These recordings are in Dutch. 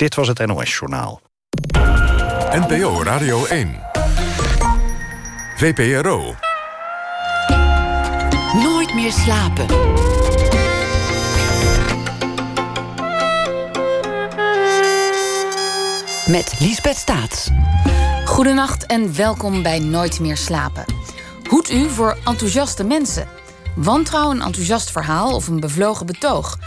Dit was het NOS Journaal. NPO Radio 1. VPRO. Nooit meer slapen. Met Liesbeth Staats. Goedenacht en welkom bij Nooit meer slapen. Hoed u voor enthousiaste mensen. Wantrouwen een enthousiast verhaal of een bevlogen betoog.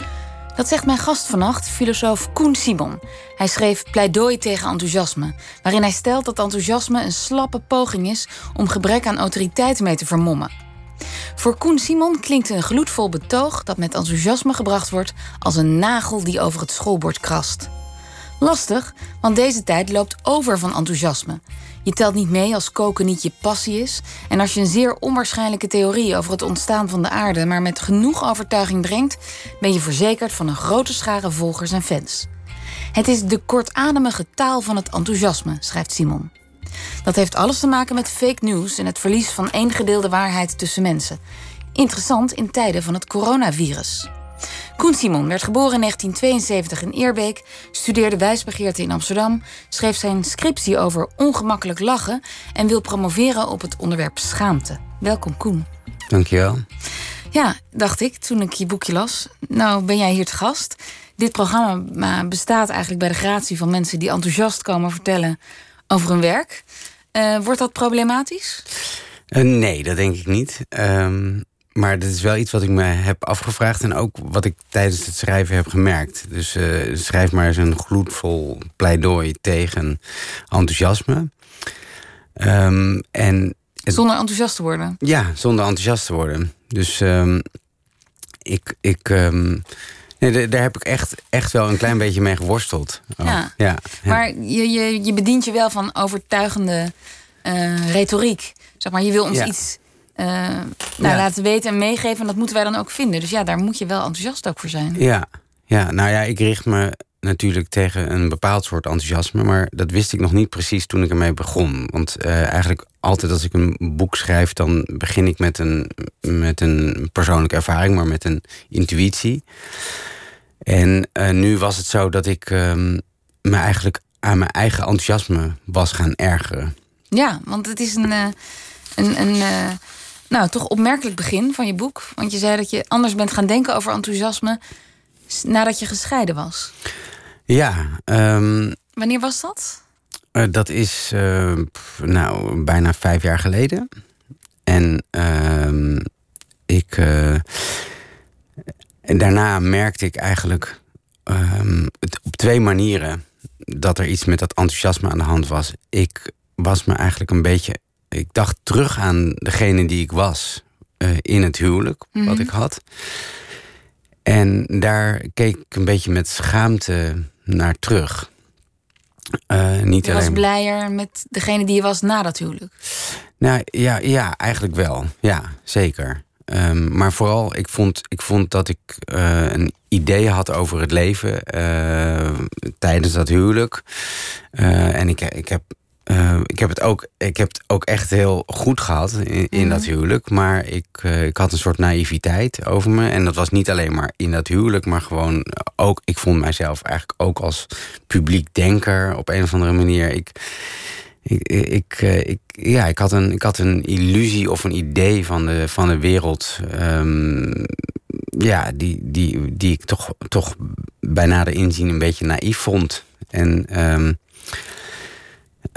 Dat zegt mijn gast vannacht, filosoof Koen Simon. Hij schreef Pleidooi tegen enthousiasme, waarin hij stelt dat enthousiasme een slappe poging is om gebrek aan autoriteit mee te vermommen. Voor Koen Simon klinkt een gloedvol betoog dat met enthousiasme gebracht wordt als een nagel die over het schoolbord krast. Lastig, want deze tijd loopt over van enthousiasme. Je telt niet mee als koken niet je passie is. En als je een zeer onwaarschijnlijke theorie over het ontstaan van de aarde, maar met genoeg overtuiging brengt, ben je verzekerd van een grote schare volgers en fans. Het is de kortademige taal van het enthousiasme, schrijft Simon. Dat heeft alles te maken met fake news en het verlies van één gedeelde waarheid tussen mensen. Interessant in tijden van het coronavirus. Koen Simon werd geboren in 1972 in Eerbeek, studeerde wijsbegeerte in Amsterdam, schreef zijn scriptie over ongemakkelijk lachen en wil promoveren op het onderwerp schaamte. Welkom Koen. Dankjewel. Ja, dacht ik toen ik je boekje las. Nou ben jij hier te gast. Dit programma bestaat eigenlijk bij de gratie van mensen die enthousiast komen vertellen over hun werk. Uh, wordt dat problematisch? Uh, nee, dat denk ik niet. Um, maar dit is wel iets wat ik me heb afgevraagd en ook wat ik tijdens het schrijven heb gemerkt. Dus uh, schrijf maar eens een gloedvol pleidooi tegen enthousiasme. Um, en zonder enthousiast te worden? Ja, zonder enthousiast te worden. Dus um, ik. ik um, nee, daar heb ik echt, echt wel een klein beetje mee geworsteld. Oh, ja. ja. Maar je, je, je bedient je wel van overtuigende uh, retoriek. Zeg maar, je wil ons iets uh, nou, laten weten en meegeven. En dat moeten wij dan ook vinden. Dus ja, daar moet je wel enthousiast ook voor zijn. Ja, ja nou ja, ik richt me natuurlijk tegen een bepaald soort enthousiasme. Maar dat wist ik nog niet precies toen ik ermee begon. Want uh, eigenlijk altijd als ik een boek schrijf, dan begin ik met een, met een persoonlijke ervaring, maar met een intuïtie. En uh, nu was het zo dat ik uh, me eigenlijk aan mijn eigen enthousiasme was gaan ergeren. Ja, want het is een, een, een nou, toch opmerkelijk begin van je boek. Want je zei dat je anders bent gaan denken over enthousiasme nadat je gescheiden was. Ja. Um, Wanneer was dat? Uh, dat is uh, nou, bijna vijf jaar geleden. En uh, ik. en daarna merkte ik eigenlijk ehm, het, op twee manieren dat er iets met dat enthousiasme aan de hand was. Ik was me eigenlijk een beetje ik dacht terug aan degene die ik was uh, in het huwelijk, wat Mhm. ik had. En daar keek ik een beetje met schaamte naar terug. Uh, niet je alleen... was blijer met degene die je was na dat huwelijk. Nou ja, ja eigenlijk wel. Ja, zeker. Um, maar vooral, ik vond, ik vond dat ik uh, een idee had over het leven uh, tijdens dat huwelijk. Uh, en ik, ik heb uh, ik, heb het ook, ik heb het ook echt heel goed gehad in, in mm. dat huwelijk. Maar ik, uh, ik had een soort naïviteit over me. En dat was niet alleen maar in dat huwelijk, maar gewoon ook. Ik vond mijzelf eigenlijk ook als publiek denker op een of andere manier. Ik, ik, ik, uh, ik, ja, ik, had een, ik had een illusie of een idee van de, van de wereld. Um, ja, die, die, die ik toch, toch bij nader inzien een beetje naïef vond. En. Um,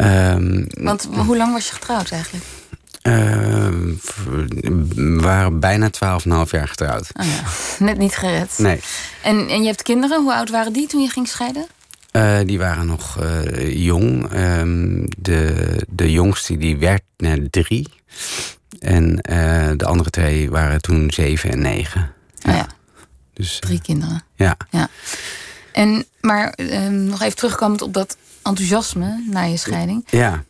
Um, Want hoe lang was je getrouwd eigenlijk? Uh, we waren bijna 12,5 jaar getrouwd. Oh ja, net niet gered. Nee. En, en je hebt kinderen. Hoe oud waren die toen je ging scheiden? Uh, die waren nog uh, jong. Um, de, de jongste die werd net drie. En de andere twee waren toen zeven en negen. Oh ja. Dus, Drie kinderen. Ja. ja. En, maar nog even terugkomend op dat enthousiasme na je scheiding. Ja.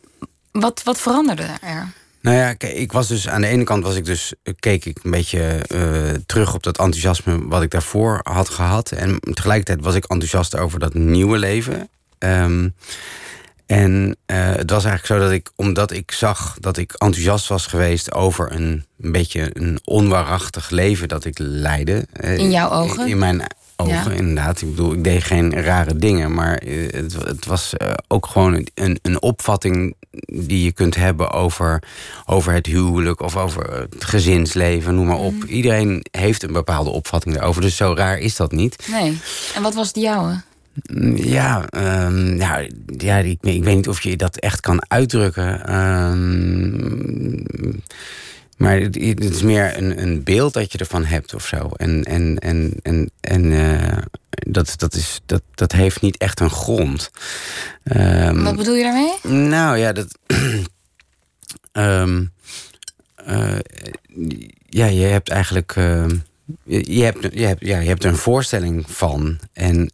Wat, wat veranderde er? Nou ja, kijk, ik was dus aan de ene kant was ik dus, keek ik een beetje uh, terug op dat enthousiasme wat ik daarvoor had gehad. En tegelijkertijd was ik enthousiast over dat nieuwe leven. Um, en uh, het was eigenlijk zo dat ik, omdat ik zag dat ik enthousiast was geweest over een, een beetje een onwaarachtig leven dat ik leidde. In jouw ogen? In, in mijn ogen, Ja. inderdaad. Ik bedoel, ik deed geen rare dingen, maar eh, het, het was eh, ook gewoon een, een opvatting die je kunt hebben over, over het huwelijk of over het gezinsleven, noem maar op. Mhm. Iedereen heeft een bepaalde opvatting daarover, dus zo raar is dat niet. Nee. En wat was de jouwe? Ja, ehm, ja, ja ik, ik weet niet of je dat echt kan uitdrukken. Ehm, maar het, het is meer een, een beeld dat je ervan hebt of zo. En, en, en, en, en eh, dat, dat, is, dat, dat heeft niet echt een grond. Ehm, Wat bedoel je daarmee? nou ja, dat. Ehm, eh, ja, je hebt eigenlijk. ehm, je, hebt, je, hebt, ja, je hebt er een voorstelling van. En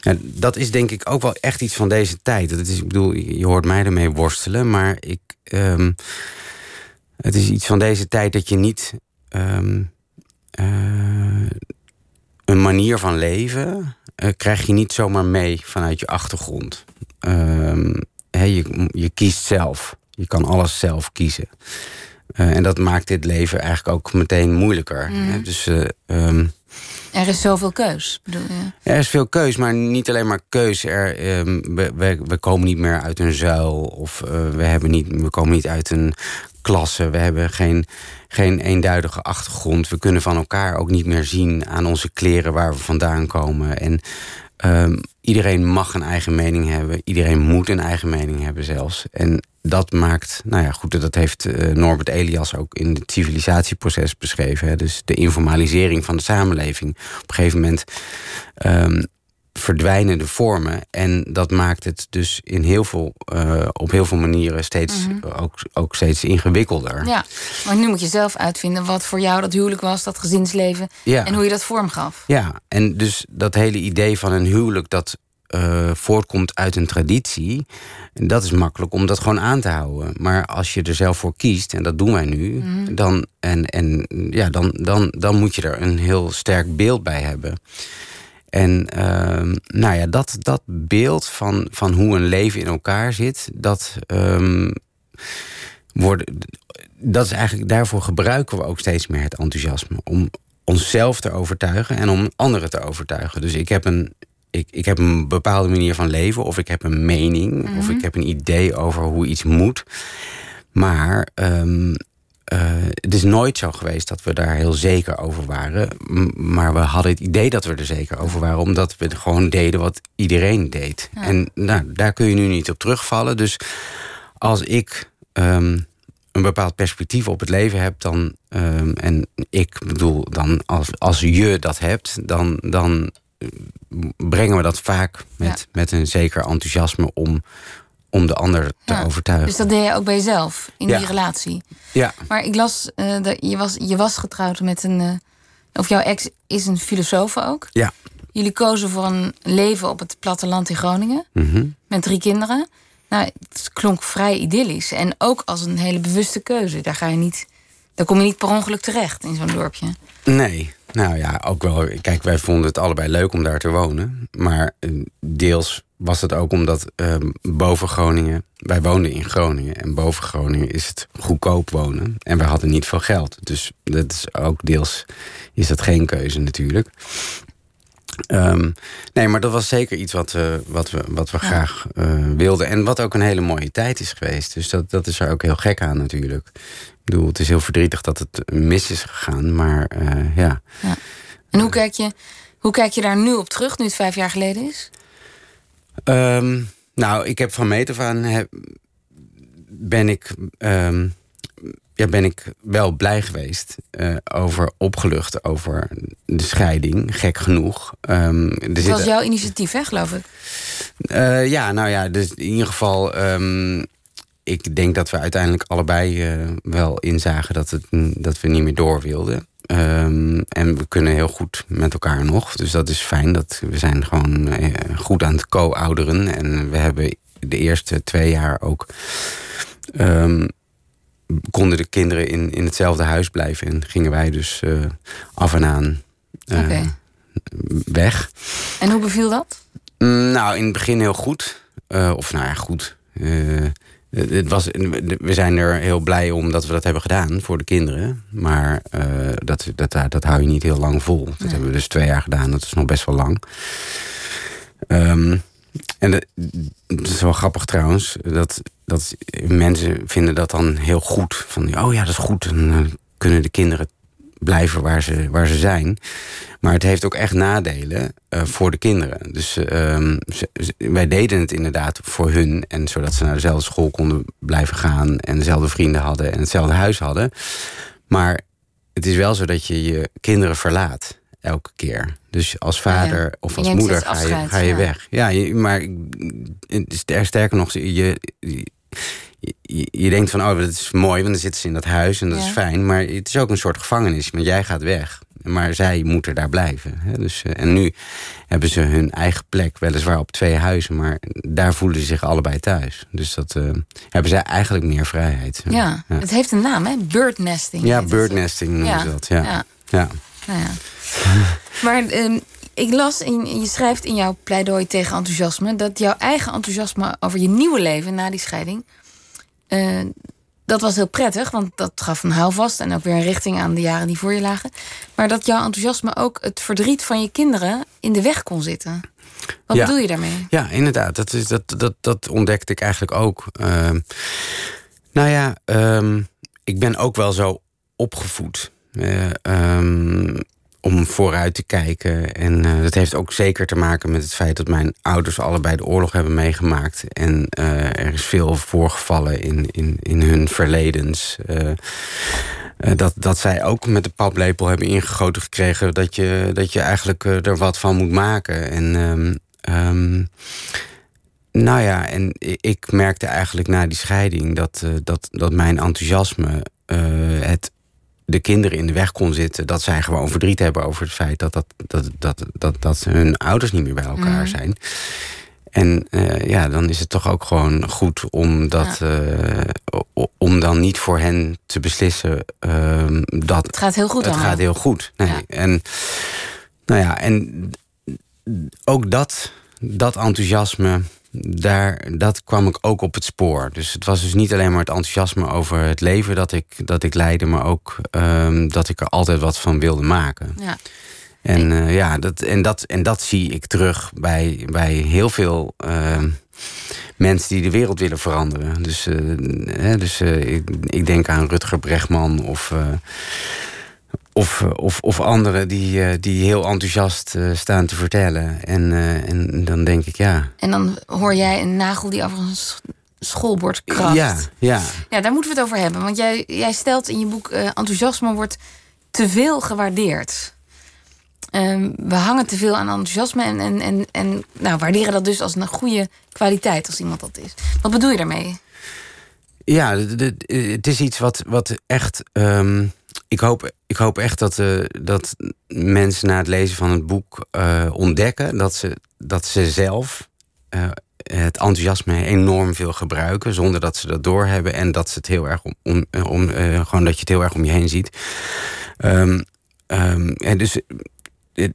ja, dat is denk ik ook wel echt iets van deze tijd. Dat is, ik bedoel, je hoort mij ermee worstelen, maar ik. het is iets van deze tijd dat je niet. eh, een manier van leven eh, krijg je niet zomaar mee vanuit je achtergrond. Ehm, je, je kiest zelf. Je kan alles zelf kiezen. Eh, en dat maakt dit leven eigenlijk ook meteen moeilijker. Hè? Dus eh, ehm, Er is zoveel keus, bedoel je? er is veel keus, maar niet alleen maar keus. Er, ehm, we, we, we komen niet meer uit een zuil. Of we, hebben niet, we komen niet uit een klasse. We hebben geen, geen eenduidige achtergrond. We kunnen van elkaar ook niet meer zien aan onze kleren waar we vandaan komen. En ehm, iedereen mag een eigen mening hebben. Iedereen moet een eigen mening hebben zelfs. En dat maakt, nou ja, goed, dat heeft eh, Norbert Elias ook in het civilisatieproces beschreven. Hè? Dus de informalisering van de samenleving. Op een gegeven moment ehm, verdwijnen de vormen. En dat maakt het dus in heel veel, eh, op heel veel manieren steeds, ook, ook steeds ingewikkelder. Ja, maar nu moet je zelf uitvinden wat voor jou dat huwelijk was, dat gezinsleven. Ja. En hoe je dat vorm gaf. Ja, en dus dat hele idee van een huwelijk dat eh, voortkomt uit een traditie, dat is makkelijk om dat gewoon aan te houden. Maar als je er zelf voor kiest, en dat doen wij nu, dan, en, en, ja, dan, dan, dan moet je er een heel sterk beeld bij hebben. En ehm, nou ja, dat, dat beeld van, van hoe een leven in elkaar zit, dat worden, dat is eigenlijk, daarvoor gebruiken we ook steeds meer het enthousiasme. Om onszelf te overtuigen en om anderen te overtuigen. Dus ik heb een, ik, ik heb een bepaalde manier van leven, of ik heb een mening, of ik heb een idee over hoe iets moet. Maar ehm, eh, het is nooit zo geweest dat we daar heel zeker over waren. Maar we hadden het idee dat we er zeker over waren, omdat we gewoon deden wat iedereen deed. En nou, daar kun je nu niet op terugvallen. Dus als ik ehm, een bepaald perspectief op het leven heb, dan, ehm, en ik bedoel dan als, als je dat hebt, dan, dan eh, brengen we dat vaak met, Ja. met een zeker enthousiasme om, om de ander te Ja. overtuigen. Dus dat deed je ook bij jezelf, in Ja. die relatie. Ja, Maar ik las, eh, dat je, was, je was getrouwd met een... eh, of jouw ex is een filosoof ook. ja. Jullie kozen voor een leven op het platteland in Groningen. Mhm. Met drie kinderen. Nou, het klonk vrij idyllisch. En ook als een hele bewuste keuze. Daar ga je niet... Daar kom je niet per ongeluk terecht in zo'n dorpje. Nee, nou ja, ook wel. Kijk, wij vonden het allebei leuk om daar te wonen. Maar eh, deels was het ook omdat eh, boven Groningen... Wij woonden in Groningen en boven Groningen is het goedkoop wonen. En wij hadden niet veel geld. Dus dat is ook deels is dat geen keuze natuurlijk. Ehm, nee, maar dat was zeker iets wat, eh, wat we, wat we graag eh, wilden. En wat ook een hele mooie tijd is geweest. Dus dat, dat is er ook heel gek aan natuurlijk. Ik bedoel, het is heel verdrietig dat het mis is gegaan. Maar eh, ja. En hoe kijk, je, hoe kijk je daar nu op terug, nu het vijf jaar geleden is? Ehm, nou, ik heb van meet af aan... Heb, ben ik... ehm, ja, ben ik wel blij geweest eh, over opgelucht over de scheiding, gek genoeg. Ehm, er Dat zit- was jouw initiatief, hè, geloof ik. Eh, ja, nou ja, dus in ieder geval. Ik denk dat we uiteindelijk allebei eh, wel inzagen dat, het, dat we niet meer door wilden. Ehm, en we kunnen heel goed met elkaar nog. Dus dat is fijn. Dat, we zijn gewoon eh, goed aan het co-ouderen. En we hebben de eerste twee jaar ook. ehm, konden de kinderen in, in hetzelfde huis blijven. En gingen wij dus eh, af en aan weg. En hoe beviel dat? Mm, Nou, in het begin heel goed. Of nou ja, goed. Het was, we zijn er heel blij om dat we dat hebben gedaan voor de kinderen. Maar uh, dat, dat, dat hou je niet heel lang vol. Dat hebben we dus twee jaar gedaan. Dat is nog best wel lang. Um, en het is wel grappig trouwens. Dat, dat mensen vinden dat dan heel goed. Van, oh ja, dat is goed. Dan kunnen de kinderen blijven waar ze, waar ze zijn. Maar het heeft ook echt nadelen uh, voor de kinderen. Dus uh, wij deden het inderdaad voor hun. En zodat ze naar dezelfde school konden blijven gaan. En dezelfde vrienden hadden en hetzelfde huis hadden. Maar het is wel zo dat je je kinderen verlaat. Elke keer. Dus als vader of als moeder ga je, ga je weg. Ja, je, maar sterker nog, je, je, je, denkt van, oh, dat is mooi, want dan zitten ze in dat huis en dat is fijn. Maar het is ook een soort gevangenis, want jij gaat weg. Maar zij moeten daar blijven. Hè? Dus, eh, en nu hebben ze hun eigen plek, weliswaar op twee huizen, maar daar voelen ze zich allebei thuis. Dus dat uh, hebben zij eigenlijk meer vrijheid. Ja, het heeft een naam, hè? Birdnesting. Ja, birdnesting noemen ze dat. Ja. ja. ja. Nou ja. maar ehm, ik las, in, je schrijft in jouw pleidooi tegen enthousiasme... dat jouw eigen enthousiasme over je nieuwe leven na die scheiding... Uh, dat was heel prettig, want dat gaf een houvast... en ook weer een richting aan de jaren die voor je lagen. Maar dat jouw enthousiasme ook het verdriet van je kinderen... in de weg kon zitten. Wat bedoel je daarmee? Ja, inderdaad. Dat, is, dat, dat, dat ontdekte ik eigenlijk ook. Uh, nou ja, um, ik ben ook wel zo opgevoed. Uh, um, om vooruit te kijken. En uh, dat heeft ook zeker te maken met het feit dat mijn ouders allebei de oorlog hebben meegemaakt. En uh, er is veel voorgevallen in, in, in hun verledens. Uh, dat, dat zij ook met de paplepel hebben ingegoten gekregen dat je, dat je eigenlijk er wat van moet maken. En um, um, nou ja, en ik merkte eigenlijk na die scheiding dat, dat, dat mijn enthousiasme het de kinderen in de weg kon zitten. Dat zij gewoon verdriet hebben over het feit dat, dat, dat, dat, dat, dat hun ouders niet meer bij elkaar mhm. zijn. En uh, ja, dan is het toch ook gewoon goed om dat. Ja. Uh, om dan niet voor hen te beslissen uh, dat. Het gaat heel goed. Het gaat heel goed. Nee. Ja. En nou ja, en ook dat, dat enthousiasme daar, dat kwam ik ook op het spoor. Dus het was dus niet alleen maar het enthousiasme over het leven dat ik, dat ik leidde, maar ook um, dat ik er altijd wat van wilde maken. Ja. En, uh, ja, dat, en, dat, en dat zie ik terug bij, bij heel veel uh, mensen die de wereld willen veranderen. Dus, uh, hè, dus ik, ik, denk aan Rutger Bregman of of, eh, of, of anderen die, eh, die heel enthousiast eh, staan te vertellen. En, en dan denk ik, ja. En dan hoor jij een nagel die over een schoolbord kracht. Ja, ja. ja, daar moeten we het over hebben. Want jij, jij stelt in je boek... enthousiasme wordt te veel gewaardeerd. Ehm, we hangen te veel aan enthousiasme en, en, en, en nou, waarderen dat dus als een goede kwaliteit als iemand dat is. Wat bedoel je daarmee? Ja, het is iets wat, wat echt. Ehm, ik, hoop, ik hoop echt dat, uh, dat mensen na het lezen van het boek uh, ontdekken dat ze, dat ze zelf uh, het enthousiasme enorm veel gebruiken, zonder dat ze dat doorhebben. En dat ze het heel erg om, om, gewoon dat je het heel erg om je heen ziet. Um, um, en dus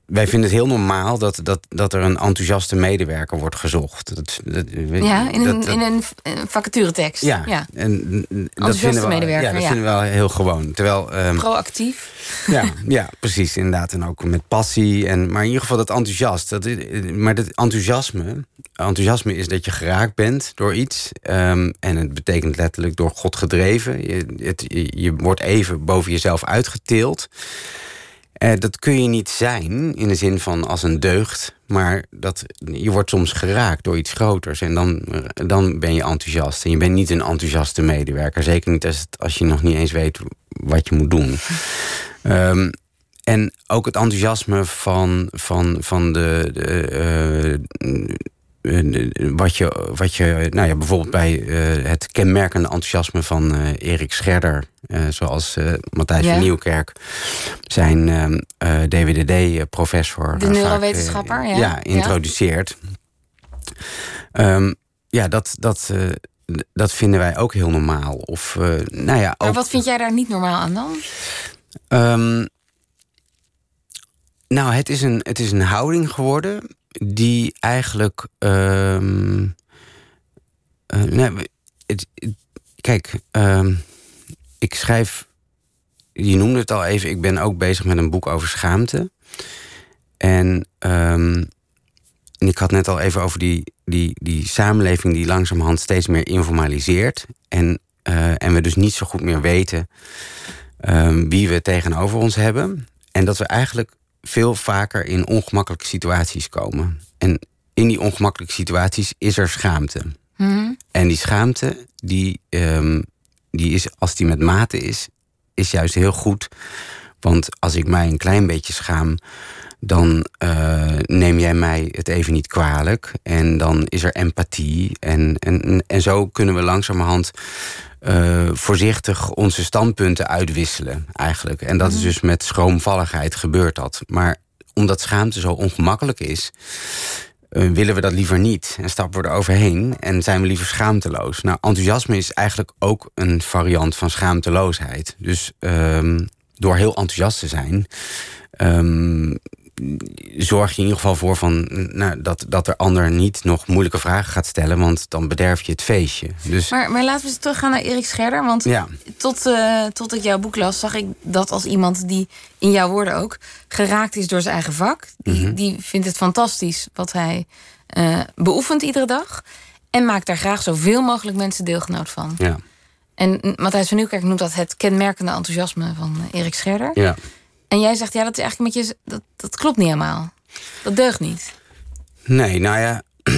wij vinden het heel normaal dat, dat, dat er een enthousiaste medewerker wordt gezocht. Dat, dat, ja, in een, in een vacaturetekst. Ja, ja. En dat vinden we, medewerker. Ja, dat vinden we wel heel gewoon. Terwijl, um, Proactief. Ja, ja, precies, inderdaad. En ook met passie. En, maar in ieder geval dat enthousiast. Dat, maar dat enthousiasme, enthousiasme is dat je geraakt bent door iets. Um, en het betekent letterlijk door God gedreven. Je, het, je wordt even boven jezelf uitgeteeld. Uh, dat kun je niet zijn in de zin van als een deugd. Maar dat, je wordt soms geraakt door iets groters. En dan, dan ben je enthousiast. En je bent niet een enthousiaste medewerker. Zeker niet als, het, als je nog niet eens weet wat je moet doen. Um, en ook het enthousiasme van, van, van de, de uh, eh, wat je, wat je nou ja, bijvoorbeeld bij uh, het kenmerkende enthousiasme van uh, Erik Scherder, uh, zoals Matthijs ja. van Nieuwkerk, zijn DWDD-professor. De neurowetenschapper, ja. ja. introduceert. Ja, um, ja dat, dat, dat vinden wij ook heel normaal. Of, nou ja, ook, maar wat vind jij daar niet normaal aan dan? Um, nou, het is, een, het is een houding geworden die eigenlijk. Um, nee, het, kijk, ehm, ik schrijf. Je noemde het al even, ik ben ook bezig met een boek over schaamte. En, ehm, ik had net al even over die, die, die samenleving die langzamerhand steeds meer informaliseert. En, eh, en we dus niet zo goed meer weten ehm, wie we tegenover ons hebben. En dat we eigenlijk veel vaker in ongemakkelijke situaties komen. En in die ongemakkelijke situaties is er schaamte. Mhm. En die schaamte, die, ehm, die is, als die met mate is, is juist heel goed. Want als ik mij een klein beetje schaam, dan eh, neem jij mij het even niet kwalijk. En dan is er empathie. En, en, en zo kunnen we langzamerhand eh, voorzichtig onze standpunten uitwisselen, eigenlijk. En dat is dus met schroomvalligheid gebeurt dat. Maar omdat schaamte zo ongemakkelijk is, eh, willen we dat liever niet. En stappen we er overheen en zijn we liever schaamteloos. Nou, enthousiasme is eigenlijk ook een variant van schaamteloosheid. Dus ehm, door heel enthousiast te zijn. ehm, zorg je in ieder geval voor van, nou, dat, dat er ander niet nog moeilijke vragen gaat stellen, want dan bederf je het feestje. Dus Maar, maar laten we eens teruggaan naar Erik Scherder. Want ja, tot, eh, tot ik jouw boek las, zag ik dat als iemand die, in jouw woorden ook, geraakt is door zijn eigen vak. Die, Mhm. die vindt het fantastisch wat hij eh, beoefent iedere dag. En maakt daar graag zoveel mogelijk mensen deelgenoot van. ja, En Matthijs van Nieuwkerk noemt dat het kenmerkende enthousiasme van eh, Erik Scherder. ja. En jij zegt, ja, dat is eigenlijk met je. Dat, dat klopt niet helemaal. Dat deugt niet. Nee, nou ja.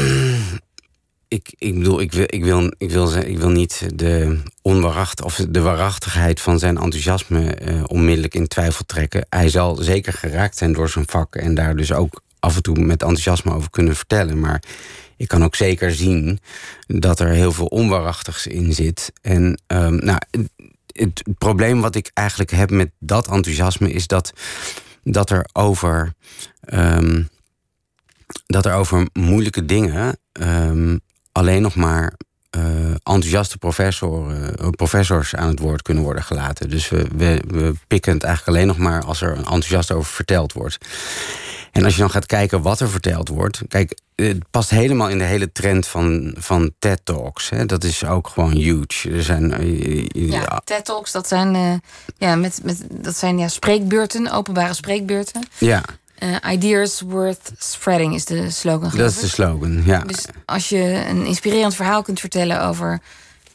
Ik, ik bedoel, ik wil, ik, wil, ik, wil, ik wil niet de onwaaracht, of de waarachtigheid van zijn enthousiasme eh, onmiddellijk in twijfel trekken. Hij zal zeker geraakt zijn door zijn vak en daar dus ook af en toe met enthousiasme over kunnen vertellen. Maar ik kan ook zeker zien dat er heel veel onwaarachtigs in zit. En ehm, nou, het, probleem wat ik eigenlijk heb met dat enthousiasme is dat, dat er over. ehm, dat er over moeilijke dingen ehm, alleen nog maar eh, enthousiaste professoren, eh, professors aan het woord kunnen worden gelaten. Dus we, we, we pikken het eigenlijk alleen nog maar als er enthousiast over verteld wordt. En als je dan gaat kijken wat er verteld wordt. Kijk, het past helemaal in de hele trend van, van TED Talks. Hè. Dat is ook gewoon huge. Er zijn. eh, Ja, TED Talks, dat zijn, eh, ja, met, met, dat zijn ja, spreekbeurten, openbare spreekbeurten. ja, Eh, ideas worth spreading is de slogan. dat is de slogan. Ja. Dus als je een inspirerend verhaal kunt vertellen over.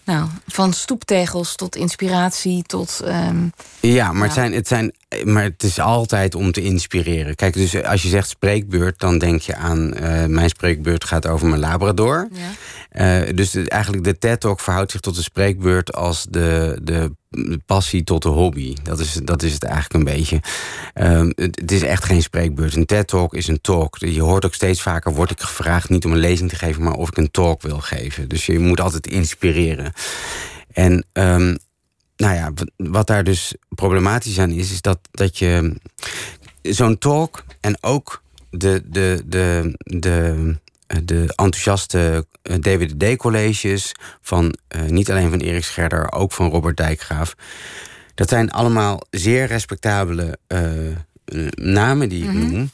Nou, van stoeptegels tot inspiratie tot. ehm, Ja, maar, Het zijn, het zijn, maar het is altijd om te inspireren. Kijk, dus als je zegt spreekbeurt, dan denk je aan... eh, mijn spreekbeurt gaat over mijn labrador. ja. Eh, dus de- eigenlijk de TED-talk verhoudt zich tot de spreekbeurt... als de, de passie tot de hobby. Dat is, dat is het eigenlijk een beetje. Ehm, het, het is echt geen spreekbeurt. Een TED-talk is een talk. Je hoort ook steeds vaker, word ik gevraagd... niet om een lezing te geven, maar of ik een talk wil geven. Dus je moet altijd inspireren. En... ehm, nou ja, wat, daar dus problematisch aan is, is dat, dat je zo'n talk en ook de, de, de, de, de enthousiaste eh, DWDD-colleges van eh, niet alleen van Erik Scherder, ook van Robert Dijkgraaf. Dat zijn allemaal zeer respectabele eh, namen die ik noem.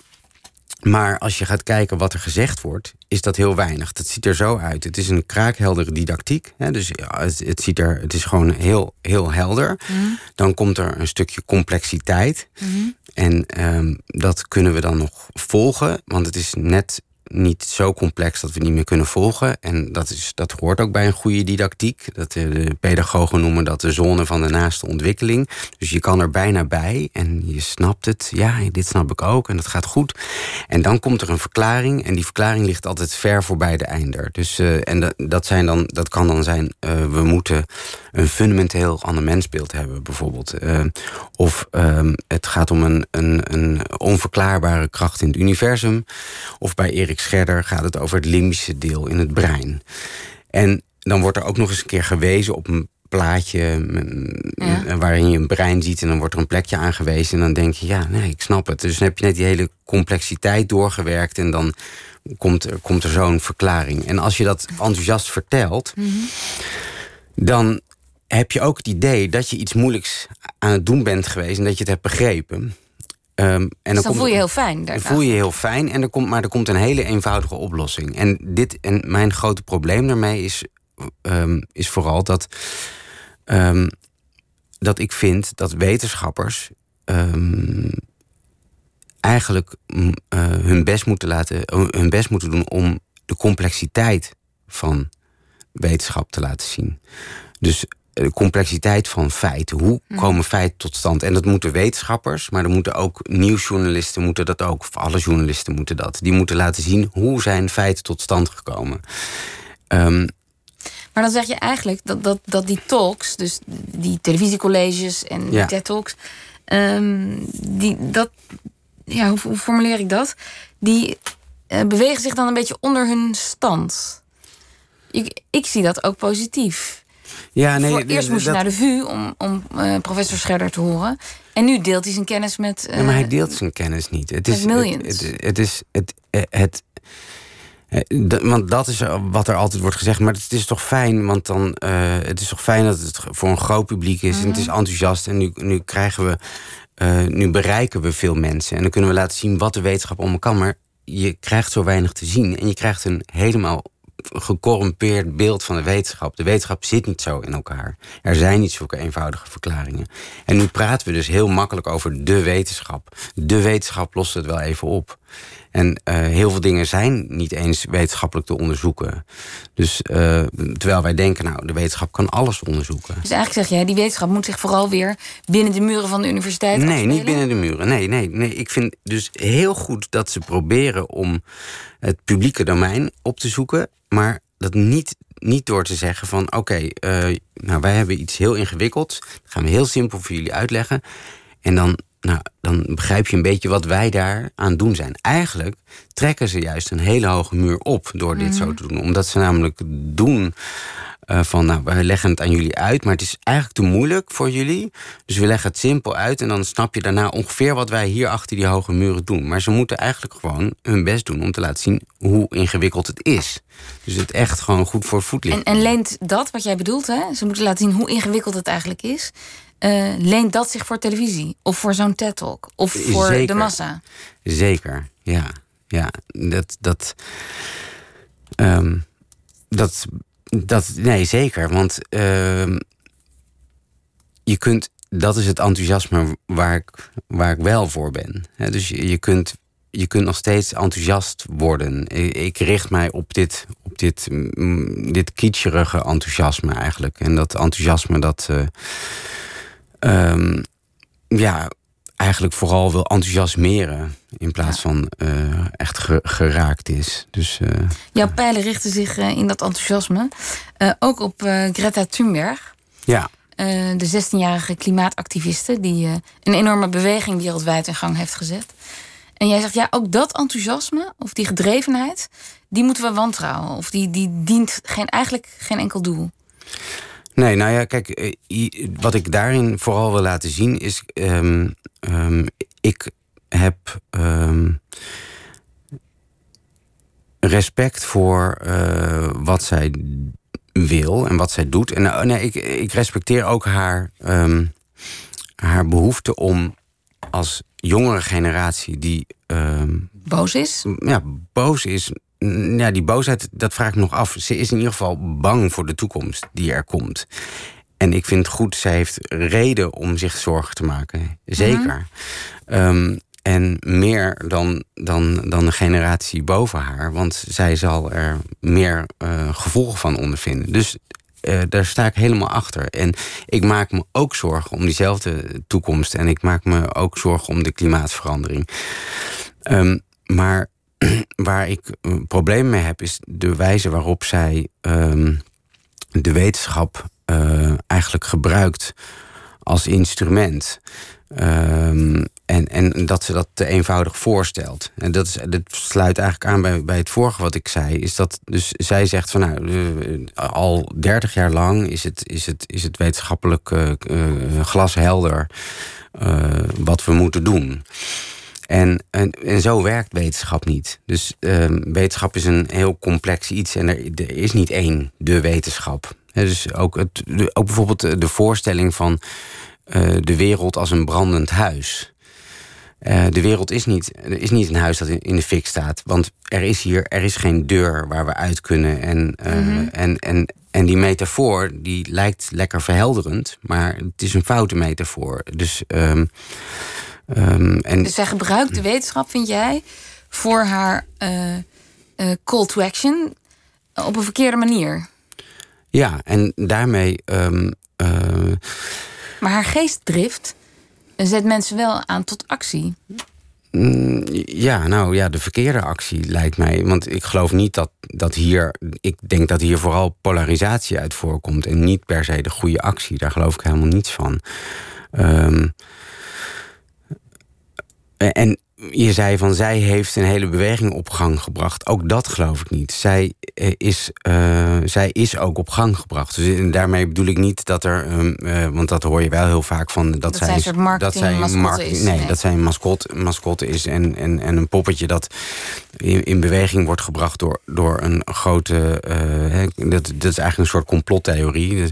Maar als je gaat kijken wat er gezegd wordt, is dat heel weinig. Dat ziet er zo uit. Het is een kraakheldere didactiek. Hè? Dus het, het, ziet er, het is gewoon heel, heel helder. Dan komt er een stukje complexiteit. En ehm, dat kunnen we dan nog volgen. Want het is net niet zo complex dat we niet meer kunnen volgen. En dat, is, dat hoort ook bij een goede didactiek. Dat, eh, de pedagogen noemen dat de zone van de naaste ontwikkeling. Dus je kan er bijna bij en je snapt het. Ja, dit snap ik ook en dat gaat goed. En dan komt er een verklaring. En die verklaring ligt altijd ver voorbij de einder. Dus, eh, en dat, dat, zijn dan, dat kan dan zijn, eh, we moeten een fundamenteel ander mensbeeld hebben, bijvoorbeeld. Eh, of ehm, het gaat om een, een, een onverklaarbare kracht in het universum. Of bij Erik Scherder gaat het over het limbische deel in het brein. En dan wordt er ook nog eens een keer gewezen op een plaatje mm, Ja. waarin je een brein ziet en dan wordt er een plekje aangewezen en dan denk je, ja, nee, ik snap het. Dus dan heb je net die hele complexiteit doorgewerkt en dan komt er, komt er zo'n verklaring. En als je dat enthousiast vertelt, dan heb je ook het idee dat je iets moeilijks aan het doen bent geweest en dat je het hebt begrepen. Ehm, en Dus dan voel je heel fijn. dan daarna. voel je heel fijn, en er komt, maar er komt een hele eenvoudige oplossing. En, dit, en mijn grote probleem daarmee is ehm, is vooral dat, ehm, dat ik vind dat wetenschappers eigenlijk mm, eh, hun, best moeten laten, hun best moeten doen om de complexiteit van wetenschap te laten zien. Dus de complexiteit van feiten. Hoe mhm. komen feiten tot stand? En dat moeten wetenschappers, maar er moeten ook nieuwsjournalisten moeten dat ook. Of alle journalisten moeten dat. Die moeten laten zien hoe zijn feiten tot stand gekomen. Um, maar dan zeg je eigenlijk dat, dat, dat die talks, dus die televisiecolleges en die TED-talks, um, die, dat, ja, hoe, formuleer ik dat? Die uh, bewegen zich dan een beetje onder hun stand. Ik, ik zie dat ook positief. Ja, nee, Voor eerst moest je naar de VU om, om uh, professor Scherder te horen. En nu deelt hij zijn kennis met. Uh, ja, maar hij eh, deelt zijn kennis niet. Het is, millions. Het, het, is het, het, want dat is wat er altijd wordt gezegd. Maar het is toch fijn, want dan. Uh, het is toch fijn dat het voor een groot publiek is. En het is mhm. enthousiast. En nu, nu krijgen we. Nu bereiken we veel mensen. En dan kunnen we laten zien wat de wetenschap allemaal kan. Maar je krijgt zo weinig te zien. En je krijgt een helemaal gecorrumpeerd beeld van de wetenschap. De wetenschap zit niet zo in elkaar. Er zijn niet zulke eenvoudige verklaringen. En nu praten we dus heel makkelijk over de wetenschap. De wetenschap lost het wel even op. En uh, heel veel dingen zijn niet eens wetenschappelijk te onderzoeken. Dus uh, terwijl wij denken, nou, de wetenschap kan alles onderzoeken. Dus eigenlijk zeg jij, die wetenschap moet zich vooral weer binnen de muren van de universiteit. Nee, niet binnen de muren. Nee, nee, nee. Ik vind dus heel goed dat ze proberen om het publieke domein op te zoeken. Maar dat niet, niet door te zeggen van oké, okay, uh, nou wij hebben iets heel ingewikkelds. Dat gaan we heel simpel voor jullie uitleggen. En dan nou, dan begrijp je een beetje wat wij daar aan doen zijn. Eigenlijk trekken ze juist een hele hoge muur op door dit zo mhm. te doen. Omdat ze namelijk doen uh, van, nou, we leggen het aan jullie uit, maar het is eigenlijk te moeilijk voor jullie. Dus we leggen het simpel uit en dan snap je daarna ongeveer wat wij hier achter die hoge muren doen. Maar ze moeten eigenlijk gewoon hun best doen om te laten zien hoe ingewikkeld het is. Dus het echt gewoon goed voor voet ligt. En, en leent dat wat jij bedoelt, hè? Ze moeten laten zien hoe ingewikkeld het eigenlijk is. Uh, leent dat zich voor televisie? Of voor zo'n TED-talk? Of voor de massa? Zeker, ja. ja dat, dat, um, dat, dat, nee, zeker. Want uh, je kunt, dat is het enthousiasme waar ik, waar ik wel voor ben. dus je, je, kunt, je kunt nog steeds enthousiast worden. Ik, richt mij op dit, op dit, mm, dit kitscherige enthousiasme eigenlijk. En dat enthousiasme dat. Uh, um, ja, eigenlijk vooral wil enthousiasmeren in plaats van uh, echt geraakt is. Dus, uh, Jouw pijlen richten zich uh, in dat enthousiasme ook op Greta Thunberg. Ja. de 16-jarige klimaatactiviste die een enorme beweging wereldwijd in gang heeft gezet. En jij zegt, ja, ook dat enthousiasme of die gedrevenheid, die moeten we wantrouwen. Of die, die dient geen, eigenlijk geen enkel doel. Nee, nou ja, kijk, eh, wat ik daarin vooral wil laten zien is. Um, um, ik heb um, respect voor uh, wat zij wil en wat zij doet. En uh, nee, ik, ik respecteer ook haar, haar behoefte om als jongere generatie die. boos is? Ja, boos is ja, die boosheid, dat vraag ik nog af. Ze is in ieder geval bang voor de toekomst die er komt. En ik vind het goed, zij heeft reden om zich zorgen te maken. Zeker. Ehm, en meer dan, dan, dan de generatie boven haar. Want zij zal er meer uh, gevolgen van ondervinden. Dus uh, daar sta ik helemaal achter. En ik maak me ook zorgen om diezelfde toekomst. En ik maak me ook zorgen om de klimaatverandering. Um, maar waar ik een probleem mee heb, is de wijze waarop zij ehm, de wetenschap uh, eigenlijk gebruikt als instrument. Um, en, en dat ze dat te eenvoudig voorstelt. En dat, is, dat sluit eigenlijk aan bij, bij het vorige wat ik zei. Is dat dus zij zegt van nou, uh, al dertig jaar lang is het, is het, is het wetenschappelijk uh, glashelder wat we moeten doen. En, en, en zo werkt wetenschap niet. Dus um, wetenschap is een heel complex iets en er, er is niet één de wetenschap. dus ook, het, ook bijvoorbeeld de voorstelling van uh, de wereld als een brandend huis. Uh, de wereld is niet, is niet een huis dat in, de fik staat. Want er is hier er is geen deur waar we uit kunnen. En, uh, mm -hmm. en, en en die metafoor die lijkt lekker verhelderend, maar het is een foute metafoor. Dus, ehm, ehm, en, dus zij gebruikt de wetenschap, vind jij, voor haar uh, uh, call to action op een verkeerde manier. Ja, en daarmee. Um, uh, maar haar geestdrift zet mensen wel aan tot actie. Mm, ja, nou ja, de verkeerde actie lijkt mij. Want ik geloof niet dat, dat hier. Ik denk dat hier vooral polarisatie uit voorkomt. En niet per se de goede actie. Daar geloof ik helemaal niets van. Um, en je zei van zij heeft een hele beweging op gang gebracht. Ook dat geloof ik niet. Zij eh, is, uh, zij is ook op gang gebracht. Dus daarmee bedoel ik niet dat er, um, uh, want dat hoor je wel heel vaak van dat, dat zij, een soort marketing, dat zij een marketing, is. Nee, nee, dat zij een mascotte, mascotte is en, en, en een poppetje dat in, in beweging wordt gebracht door, door een grote. Uh, dat, dat is eigenlijk een soort complottheorie. Dus,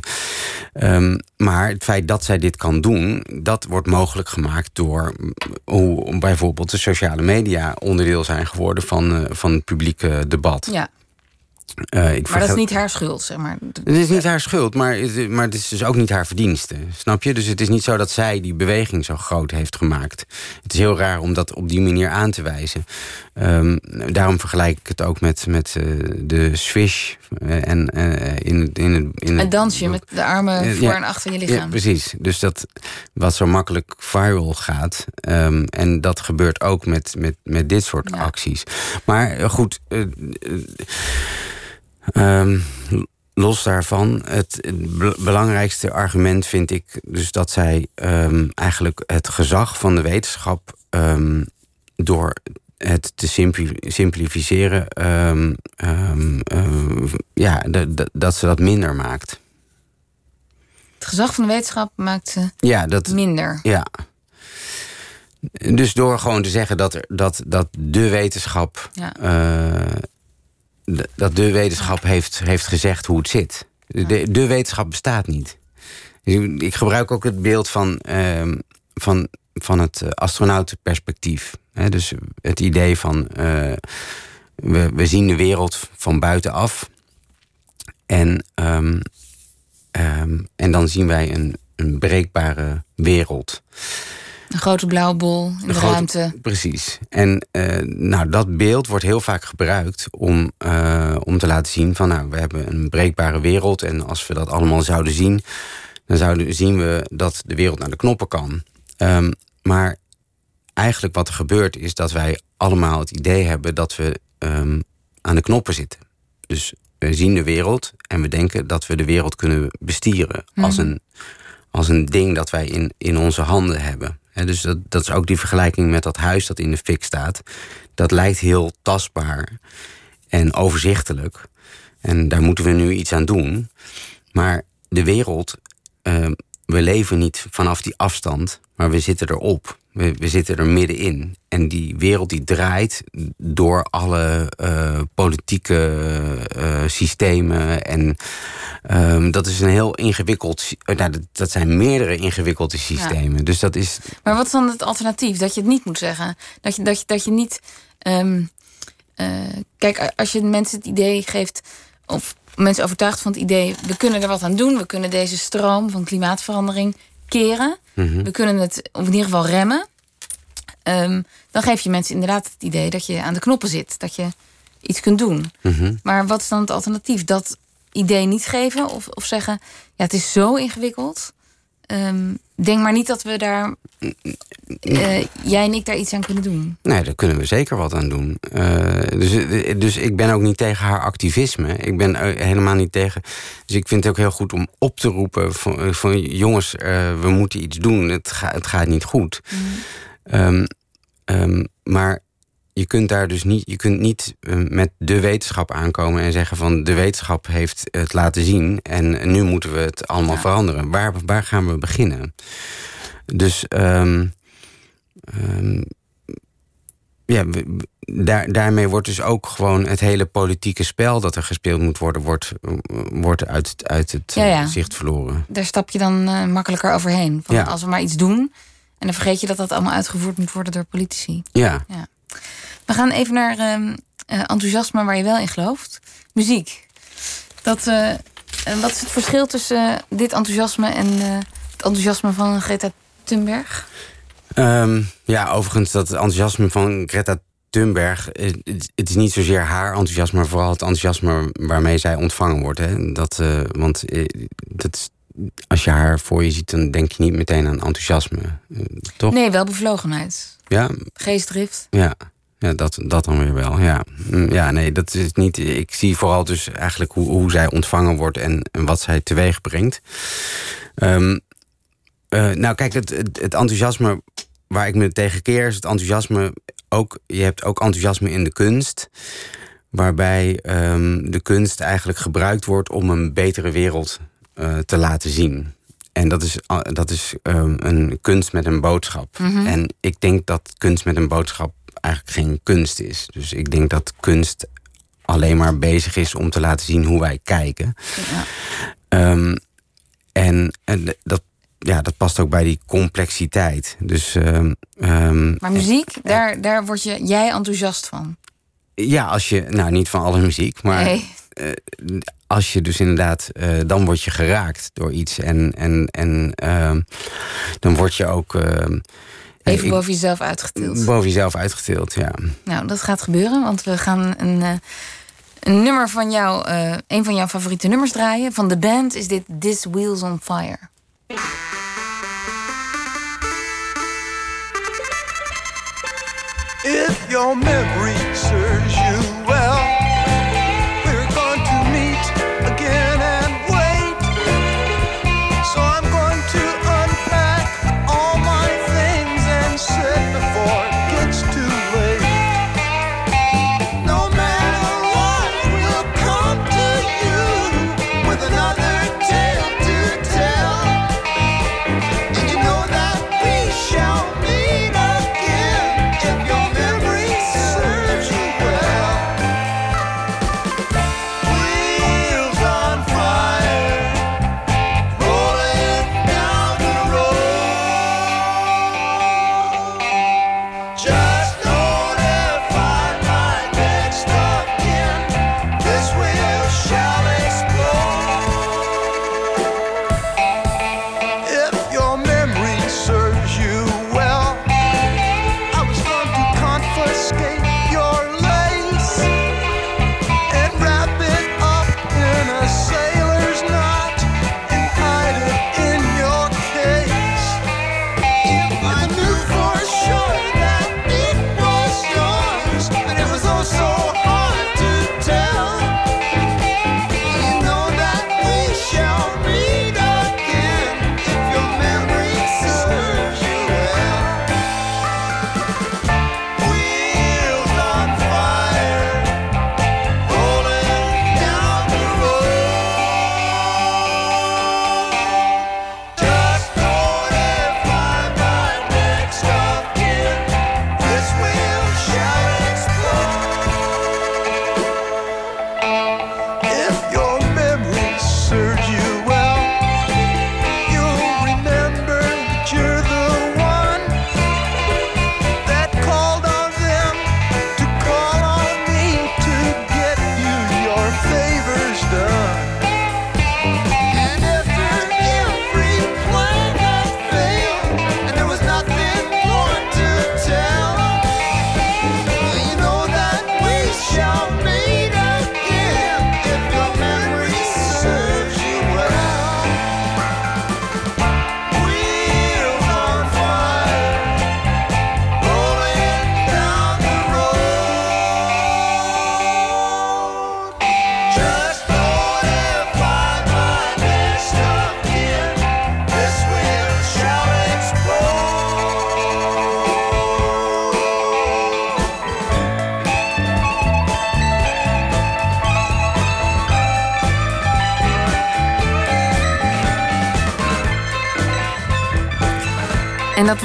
um, maar het feit dat zij dit kan doen, dat wordt mogelijk gemaakt door hoe bijvoorbeeld de sociale media onderdeel zijn geworden van, uh, van het publieke debat. Ja. Uh, ik maar dat is niet haar schuld, zeg maar. Het is niet haar schuld, maar, maar het is dus ook niet haar verdienste. Snap je? Dus het is niet zo dat zij die beweging zo groot heeft gemaakt. Het is heel raar om dat op die manier aan te wijzen. Um, daarom vergelijk ik het ook met, met uh, de swish. Uh, en, in, in, in, een dansje met de armen voor en achter je lichaam. Ja, precies. Dus dat wat zo makkelijk viral gaat. Um, en dat gebeurt ook met, met, met dit soort ja. acties. Maar goed Um, los daarvan, het, het, belangrijkste argument vind ik dus dat zij um, eigenlijk het gezag van de wetenschap um, door het te simplificeren, ja, de, de, dat ze dat minder maakt. Het gezag van de wetenschap maakt ze ja, dat, minder. Ja. Dus door gewoon te zeggen dat, er, dat, dat de wetenschap ja. uh, dat de wetenschap heeft, heeft gezegd hoe het zit. De, de wetenschap bestaat niet. Ik gebruik ook het beeld van, uh, van, van het astronautenperspectief. dus het idee van uh, we, we zien de wereld van buitenaf. En, um, um, en dan zien wij een, een breekbare wereld. Een grote blauwe bol in de, de ruimte. Precies. En uh, nou, dat beeld wordt heel vaak gebruikt om, uh, om te laten zien van nou, we hebben een breekbare wereld. En als we dat allemaal zouden zien, dan zouden, zien we dat de wereld naar de knoppen kan. Um, maar eigenlijk wat er gebeurt is dat wij allemaal het idee hebben dat we um, aan de knoppen zitten. Dus we zien de wereld en we denken dat we de wereld kunnen bestieren mm. als, een, als een ding dat wij in, in onze handen hebben. Dus dat, is ook die vergelijking met dat huis dat in de fik staat. Dat lijkt heel tastbaar en overzichtelijk. En daar moeten we nu iets aan doen. Maar de wereld, uh, we leven niet vanaf die afstand, maar we zitten erop. We, we zitten er middenin. En die wereld die draait door alle uh, politieke uh, systemen. En um, dat is een heel ingewikkeld. Nou, dat, dat zijn meerdere ingewikkelde systemen. Ja. Dus dat is. Maar wat is dan het alternatief? Dat je het niet moet zeggen. Dat je, dat je, dat je niet. Um, uh, kijk, als je mensen het idee geeft. Of mensen overtuigt van het idee. We kunnen er wat aan doen. We kunnen deze stroom van klimaatverandering keren. Mm -hmm. We kunnen het of in ieder geval remmen. Um, dan geef je mensen inderdaad het idee dat je aan de knoppen zit. Dat je iets kunt doen. Mm -hmm. Maar wat is dan het alternatief? Dat idee niet geven? Of, of zeggen, ja, het is zo ingewikkeld. Um, denk maar niet dat we daar, uh, jij en ik daar iets aan kunnen doen. Nee, daar kunnen we zeker wat aan doen. Uh, dus, dus ik ben ook niet tegen haar activisme. Ik ben helemaal niet tegen. Dus ik vind het ook heel goed om op te roepen van, van jongens, uh, we moeten iets doen. Het, ga, het gaat niet goed. Mm. Um, um, maar je kunt daar dus niet, je kunt niet met de wetenschap aankomen en zeggen van de wetenschap heeft het laten zien en nu moeten we het allemaal ja. veranderen. Waar, waar gaan we beginnen? Dus um, um, ja, daar, daarmee wordt dus ook gewoon het hele politieke spel dat er gespeeld moet worden, wordt, wordt uit, uit het ja, ja. zicht verloren. Daar stap je dan uh, makkelijker overheen. Van Als we maar iets doen en dan vergeet je dat dat allemaal uitgevoerd moet worden door politici. Ja. We gaan even naar uh, enthousiasme waar je wel in gelooft. Muziek. Dat uh, En wat is het verschil tussen eh, dit enthousiasme en eh, het enthousiasme van Greta Thunberg? Ehm, ja, overigens, dat enthousiasme van Greta Thunberg. eh, Het, het is niet zozeer haar enthousiasme, maar vooral het enthousiasme waarmee zij ontvangen wordt. Hè. Dat, eh, want eh, dat is, als je haar voor je ziet, dan denk je niet meteen aan enthousiasme. eh, toch? Nee, wel bevlogenheid. Ja, Geestdrift. ja. Ja, dat, dat dan weer wel. Ja. Mm, ja, nee, dat is niet. Ik zie vooral dus eigenlijk hoe, hoe zij ontvangen wordt en, en wat zij teweeg brengt. Ehm, eh, nou, kijk, het, het, het enthousiasme waar ik me tegen keer is het enthousiasme ook. Je hebt ook enthousiasme in de kunst, waarbij ehm, de kunst eigenlijk gebruikt wordt om een betere wereld eh, te laten zien. En dat is, ah, dat is ehm, een kunst met een boodschap. En ik denk dat kunst met een boodschap eigenlijk geen kunst is. Dus ik denk dat kunst alleen maar bezig is om te laten zien hoe wij kijken. Ja. Ehm, en en dat, ja, dat past ook bij die complexiteit. Dus ehm, ehm, Maar muziek, daar, daar word je, jij enthousiast van. ja, als je, nou niet van alle muziek, maar Nee. eh, als je dus inderdaad, eh, dan word je geraakt door iets. En, en, en dan word je ook Even ik- boven jezelf uitgetild. boven jezelf uitgetild. Ja. Nou, dat gaat gebeuren, want we gaan een, eh, een nummer van jou, eh, een van jouw favoriete nummers draaien. Van de band is dit This Wheels on Fire. If your memory serves you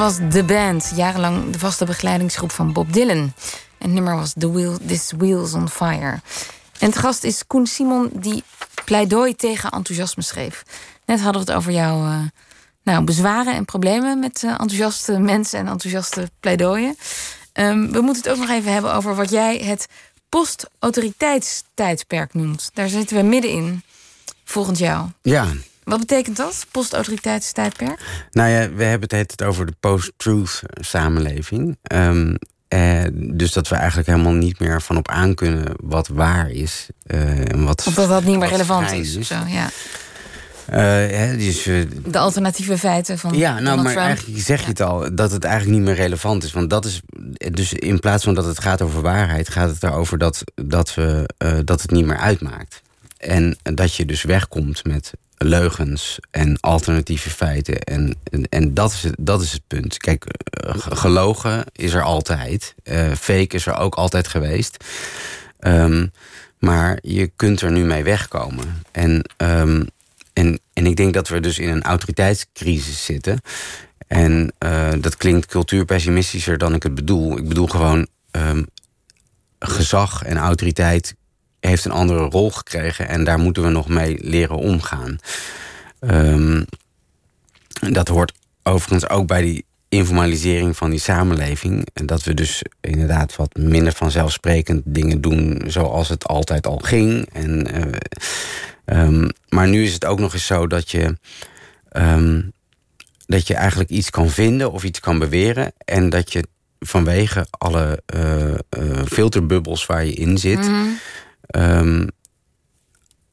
was The Band, jarenlang de vaste begeleidingsgroep van Bob Dylan. En het nummer was The Wheel, This Wheels on Fire. En het gast is Koen Simon, die pleidooi tegen enthousiasme schreef. Net hadden we het over jouw eh, nou, bezwaren en problemen met eh, enthousiaste mensen en enthousiaste pleidooien. Ehm, we moeten het ook nog even hebben over wat jij het post-autoriteitstijdperk noemt. Daar zitten we middenin. volgens jou. Ja, Wat betekent dat, post-autoriteitstijdperk? Nou ja, we hebben het het over de post-truth samenleving. Ehm, eh, dus dat we eigenlijk helemaal niet meer van op aan kunnen wat waar is. eh, en wat, Of dat dat niet meer relevant is. of Zo, ja. Eh, hè, dus, eh, De alternatieve feiten van ja, nou, Donald maar Trump. eigenlijk zeg je het al, dat het eigenlijk niet meer relevant is. Want dat is, dus in plaats van dat het gaat over waarheid, gaat het erover dat, dat, we, eh, dat het niet meer uitmaakt. En dat je dus wegkomt met leugens en alternatieve feiten. En, en, dat, is het, dat is het punt. Kijk, eh, ge- gelogen is er altijd. Eh, fake is er ook altijd geweest. Ehm, maar je kunt er nu mee wegkomen. En, ehm, en, en ik denk dat we dus in een autoriteitscrisis zitten. En eh, dat klinkt cultuurpessimistischer dan ik het bedoel. Ik bedoel gewoon ehm, gezag en autoriteit heeft een andere rol gekregen en daar moeten we nog mee leren omgaan. Ehm, dat hoort overigens ook bij die informalisering van die samenleving. En dat we dus inderdaad wat minder vanzelfsprekend dingen doen zoals het altijd al ging. En, eh, ehm, maar nu is het ook nog eens zo dat je. ehm, dat je eigenlijk iets kan vinden of iets kan beweren. En dat je vanwege alle eh, eh, filterbubbels waar je in zit. Ehm,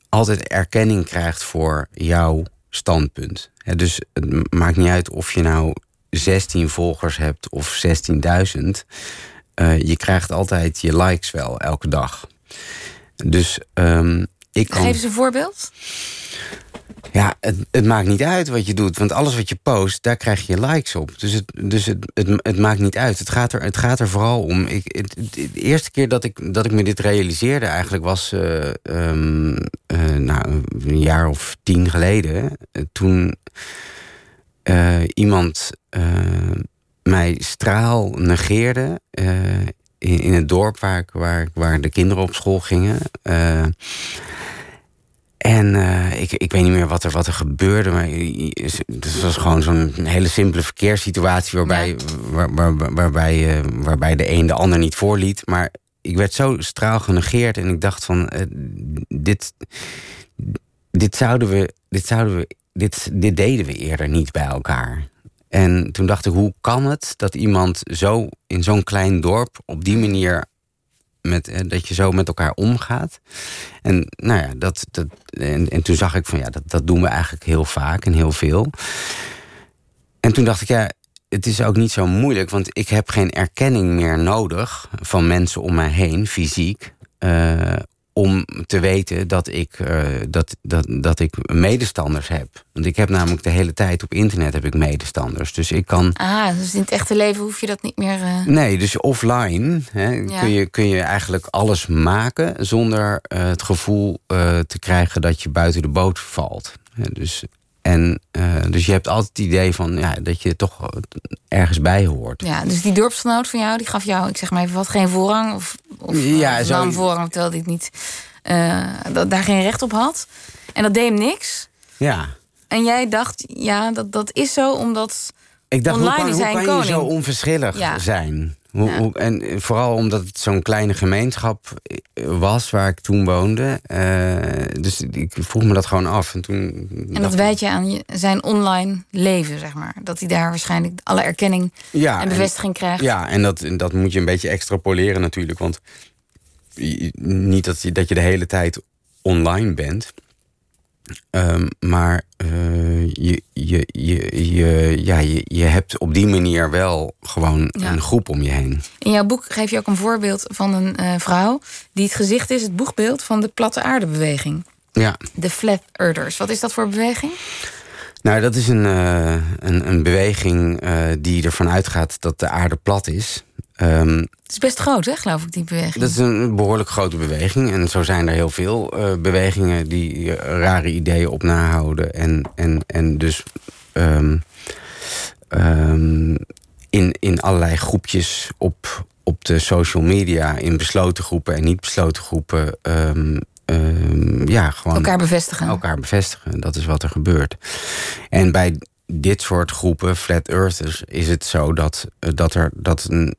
altijd erkenning krijgt voor jouw standpunt. Dus het maakt niet uit of je nou 16 volgers hebt of 16.000. Eh, je krijgt altijd je likes wel elke dag. Dus ehm, ik kan. Geef eens een voorbeeld. Ja, het, het maakt niet uit wat je doet. Want alles wat je post, daar krijg je likes op. Dus het, dus het, het, het maakt niet uit. Het gaat er, het gaat er vooral om. Ik, het, de eerste keer dat ik, dat ik me dit realiseerde eigenlijk was... eh, ehm, eh, nou, een jaar of tien geleden. Eh, Toen iemand mij straal negeerde... in, in het dorp waar, waar, waar de kinderen op school gingen... En eh, ik, ik weet niet meer wat er, wat er gebeurde, maar het was gewoon zo'n hele simpele verkeerssituatie waarbij, waar, waar- waarbij, eh, waarbij de een de ander niet voorliet. Maar ik werd zo straal genegeerd en ik dacht van eh, dit, dit zouden we, dit zouden we, dit, dit deden we eerder niet bij elkaar. En toen dacht ik, hoe kan het dat iemand zo in zo'n klein dorp op die manier met, eh, dat je zo met elkaar omgaat. En, nou ja, dat, dat, en, en toen zag ik van ja, dat, dat doen we eigenlijk heel vaak en heel veel. En toen dacht ik, ja, het is ook niet zo moeilijk, want ik heb geen erkenning meer nodig van mensen om mij heen, fysiek. eh, om te weten dat ik, eh, dat, dat, dat ik medestanders heb. Want ik heb namelijk de hele tijd op internet heb ik medestanders. Dus ik kan. Ah, dus in het echte leven hoef je dat niet meer... eh, Nee, dus offline hè, Ja. kun, je, kun je eigenlijk alles maken zonder eh, het gevoel te krijgen dat je buiten de boot valt. Dus, en, eh, dus je hebt altijd het idee van ja, dat je toch ergens bij hoort. Ja, dus die dorpsgenoot van jou, die gaf jou, ik zeg maar even wat, geen voorrang? Of, of Ja, zo- voorrang, terwijl het niet, eh, dat, daar geen recht op had. En dat deed hem niks. Ja. En jij dacht, ja, dat, dat is zo omdat... Ik dacht, hoe Online kan, hoe kan je zo onverschillig Ja. zijn? Hoe, Ja. hoe, en vooral omdat het zo'n kleine gemeenschap eh, was waar ik toen woonde. Eh, dus ik vroeg me dat gewoon af. En, toen En dat wijt je aan zijn online leven, zeg maar. Dat hij daar waarschijnlijk alle erkenning ja, en bevestiging krijgt. Ja, en dat, dat moet je een beetje extrapoleren natuurlijk. Want niet dat je, dat je de hele tijd online bent. Ehm, maar eh, je, je, je, je, ja, je, je hebt op die manier wel gewoon Ja. een groep om je heen. In jouw boek geef je ook een voorbeeld van een eh, vrouw... die het gezicht is, het boegbeeld van de platte aardebeweging. Ja. De Flat Earthers. Wat is dat voor beweging? Nou, dat is een, eh, een, een beweging die ervan uitgaat dat de aarde plat is. Ehm, Het is best groot, hè, geloof ik, die beweging. Dat is een behoorlijk grote beweging. En zo zijn er heel veel eh, bewegingen die eh, rare ideeën op nahouden. En, en, en dus ehm, ehm, in, in allerlei groepjes op, op de social media, in besloten groepen en niet besloten groepen. ja, gewoon Elkaar bevestigen. elkaar bevestigen. Dat is wat er gebeurt. En bij dit soort groepen, flat earthers, is het zo dat, eh, dat er dat een,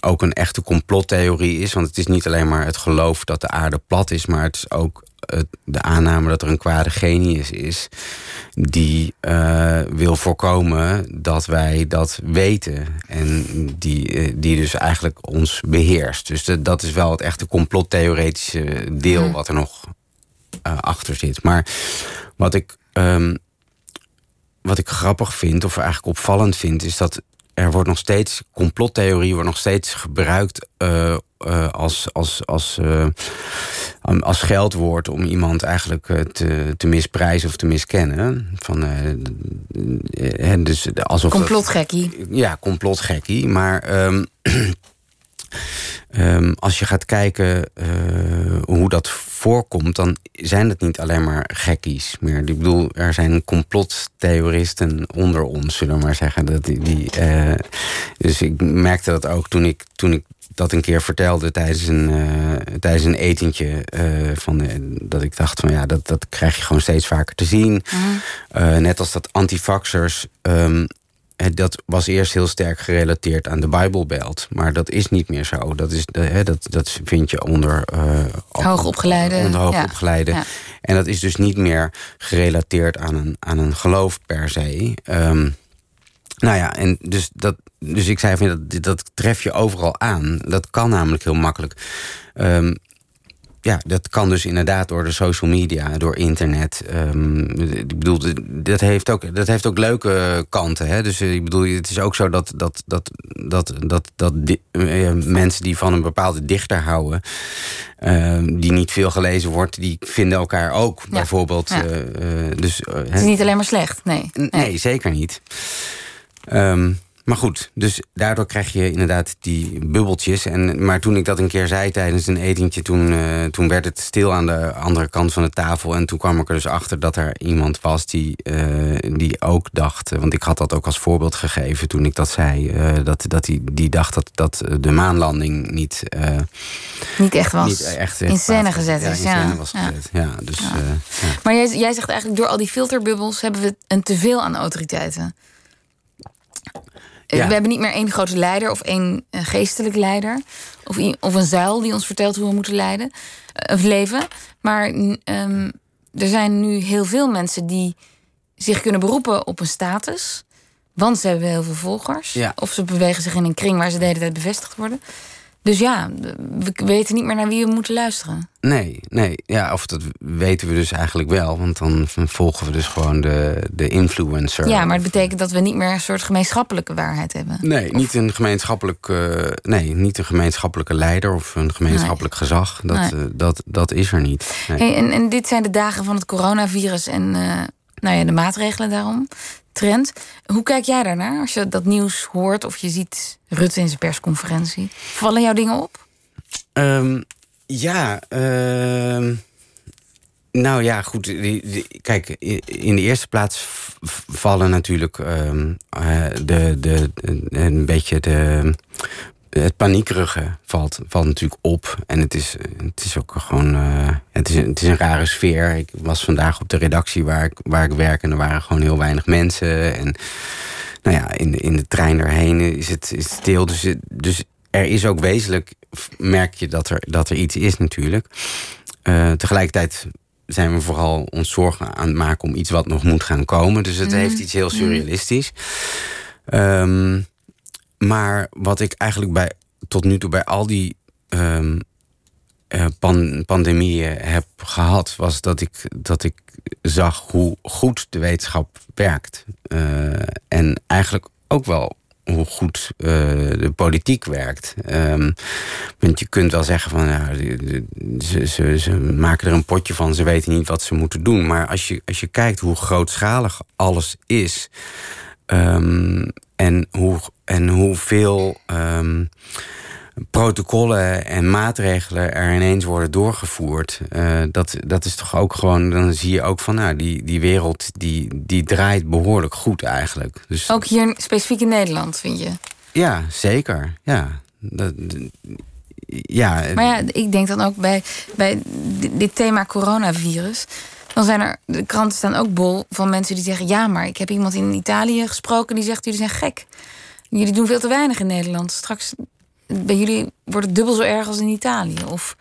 ook een echte complottheorie is. Want het is niet alleen maar het geloof dat de aarde plat is, maar het is ook het, de aanname dat er een kwade genius is die eh, wil voorkomen dat wij dat weten. En die, eh, die dus eigenlijk ons beheerst. Dus de, dat is wel het echte complottheoretische deel Mhm. wat er nog eh, achter zit. Maar wat ik, ehm, wat ik grappig vind, of eigenlijk opvallend vind, is dat er wordt nog steeds, complottheorie wordt nog steeds gebruikt eh, als, als, als, eh, als geldwoord om iemand eigenlijk te, te misprijzen of te miskennen. Van, eh, dus alsof dat- Complotgekkie. ja, complotgekkie. Maar ehm, ehm, als je gaat kijken hoe dat voorkomt, dan zijn het niet alleen maar gekkies meer. Ik bedoel, er zijn complottheoristen onder ons, zullen we maar zeggen. Dat die, die, eh, dus ik merkte dat ook toen ik, toen ik dat een keer vertelde tijdens een, eh, tijdens een etentje. eh, van, dat ik dacht van ja, dat, dat krijg je gewoon steeds vaker te zien. Eh, net als dat antivaxers. ehm, dat was eerst heel sterk gerelateerd aan de Bijbelbelt. Maar dat is niet meer zo. Dat, is, hè, dat, dat vind je onder... eh, Hoogopgeleide, Onder hoogopgeleide. Ja. En dat is dus niet meer gerelateerd aan een, aan een geloof per se. Ehm, nou ja, en dus, dat, dus ik zei van dat, dat tref je overal aan. Dat kan namelijk heel makkelijk. Ehm, ja, dat kan dus inderdaad door de social media, door internet. Ehm, ik bedoel, dat heeft ook, dat heeft ook leuke kanten. Hè? Dus eh, ik bedoel, het is ook zo dat, dat, dat, dat, dat, dat di- eh, mensen die van een bepaalde dichter houden, ehm, die niet veel gelezen wordt, die vinden elkaar ook. Bijvoorbeeld. ja. eh, dus, Het is niet alleen maar slecht, nee. Nee, zeker niet. Ehm, maar goed, dus daardoor krijg je inderdaad die bubbeltjes. En, maar toen ik dat een keer zei tijdens een etentje... Toen, eh, toen werd het stil aan de andere kant van de tafel. En toen kwam ik er dus achter dat er iemand was die, eh, die ook dacht... Want ik had dat ook als voorbeeld gegeven toen ik dat zei. eh, dat, dat die, die dacht dat, dat de maanlanding niet... eh, Niet echt was. niet echt in scène gezet ja, is, in ja. scène was Ja. gezet. Ja, dus, Ja. eh. Maar jij, jij zegt eigenlijk, door al die filterbubbels hebben we een teveel aan autoriteiten. Ja. We hebben niet meer één grote leider of één eh, geestelijk leider. Of, of een zuil die ons vertelt hoe we moeten leiden, eh, of leven. Maar ehm, er zijn nu heel veel mensen die zich kunnen beroepen op een status. Want ze hebben heel veel volgers. Ja. Of ze bewegen zich in een kring waar ze de hele tijd bevestigd worden. Dus ja, we weten niet meer naar wie we moeten luisteren. Nee, nee. Ja, of dat weten we dus eigenlijk wel. Want dan volgen we dus gewoon de, de influencer. Ja, maar het betekent dat we niet meer een soort gemeenschappelijke waarheid hebben. Nee, niet een, gemeenschappelijk, eh, nee, niet een gemeenschappelijke leider of een gemeenschappelijk gezag. Dat, Nee. eh, dat, dat is er niet. Nee. Hey, en, en dit zijn de dagen van het coronavirus en eh, nou ja, de maatregelen daarom. Trend. Hoe kijk jij daarnaar als je dat nieuws hoort of je ziet Rutte in zijn persconferentie? Vallen jouw dingen op? Ehm, ja, ehm, nou ja, goed. kijk, in de eerste plaats vallen natuurlijk ehm, eh, de, de- een beetje de. Het paniekerige valt, valt natuurlijk op. En het is, het is ook gewoon. eh, het, is, het is een rare sfeer. Ik was vandaag op de redactie waar ik, waar ik werk en er waren gewoon heel weinig mensen. En nou ja, in de, in de trein erheen is het, is stil. Dus, dus er is ook wezenlijk, merk je dat er, dat er iets is natuurlijk. Eh, tegelijkertijd zijn we vooral ons zorgen aan het maken om iets wat nog moet gaan komen. Dus het Mhm. heeft iets heel Mhm. surrealistisch. Ehm, maar wat ik eigenlijk bij, tot nu toe bij al die ehm, eh, pan- pandemieën heb gehad, was dat ik, dat ik zag hoe goed de wetenschap werkt. Eh, en eigenlijk ook wel hoe goed eh, de politiek werkt. Ehm, want je kunt wel zeggen van ja, ze, ze, ze maken er een potje van, ze weten niet wat ze moeten doen. Maar als je, als je kijkt hoe grootschalig alles is. ehm, en, hoe, en hoeveel ehm, protocollen en maatregelen er ineens worden doorgevoerd. eh, dat, dat is toch ook gewoon. Dan zie je ook van nou, die, die wereld die, die draait behoorlijk goed eigenlijk. Dus Ook hier specifiek in Nederland, vind je? ja, zeker. Ja. Dat, ja, Maar ja, ik denk dan ook bij, bij dit thema coronavirus. Dan zijn er, de kranten staan ook bol van mensen die zeggen: Ja, maar ik heb iemand in Italië gesproken die zegt: Jullie zijn gek. Jullie doen veel te weinig in Nederland. Straks bij jullie wordt het dubbel zo erg als in Italië. Of,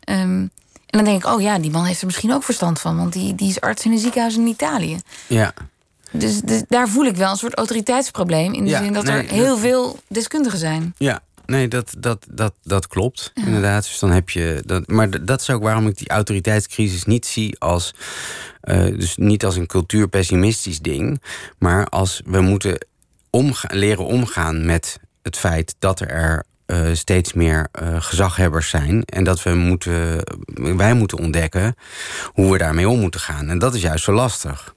ehm, En dan denk ik, oh ja, die man heeft er misschien ook verstand van. Want die, die is arts in een ziekenhuis in Italië. Ja, Dus, dus daar voel ik wel een soort autoriteitsprobleem. In de Ja, zin dat nee, er heel dat- veel deskundigen zijn. Ja, nee, dat, dat, dat, dat klopt. Inderdaad. Dus dan heb je. Dat, maar dat is ook waarom ik die autoriteitscrisis niet zie als. eh, dus niet als een cultuurpessimistisch ding. Maar als we moeten omga- leren omgaan met het feit dat er. eh, steeds meer eh, gezaghebbers zijn. En dat we moeten, wij moeten ontdekken hoe we daarmee om moeten gaan. En dat is juist zo lastig.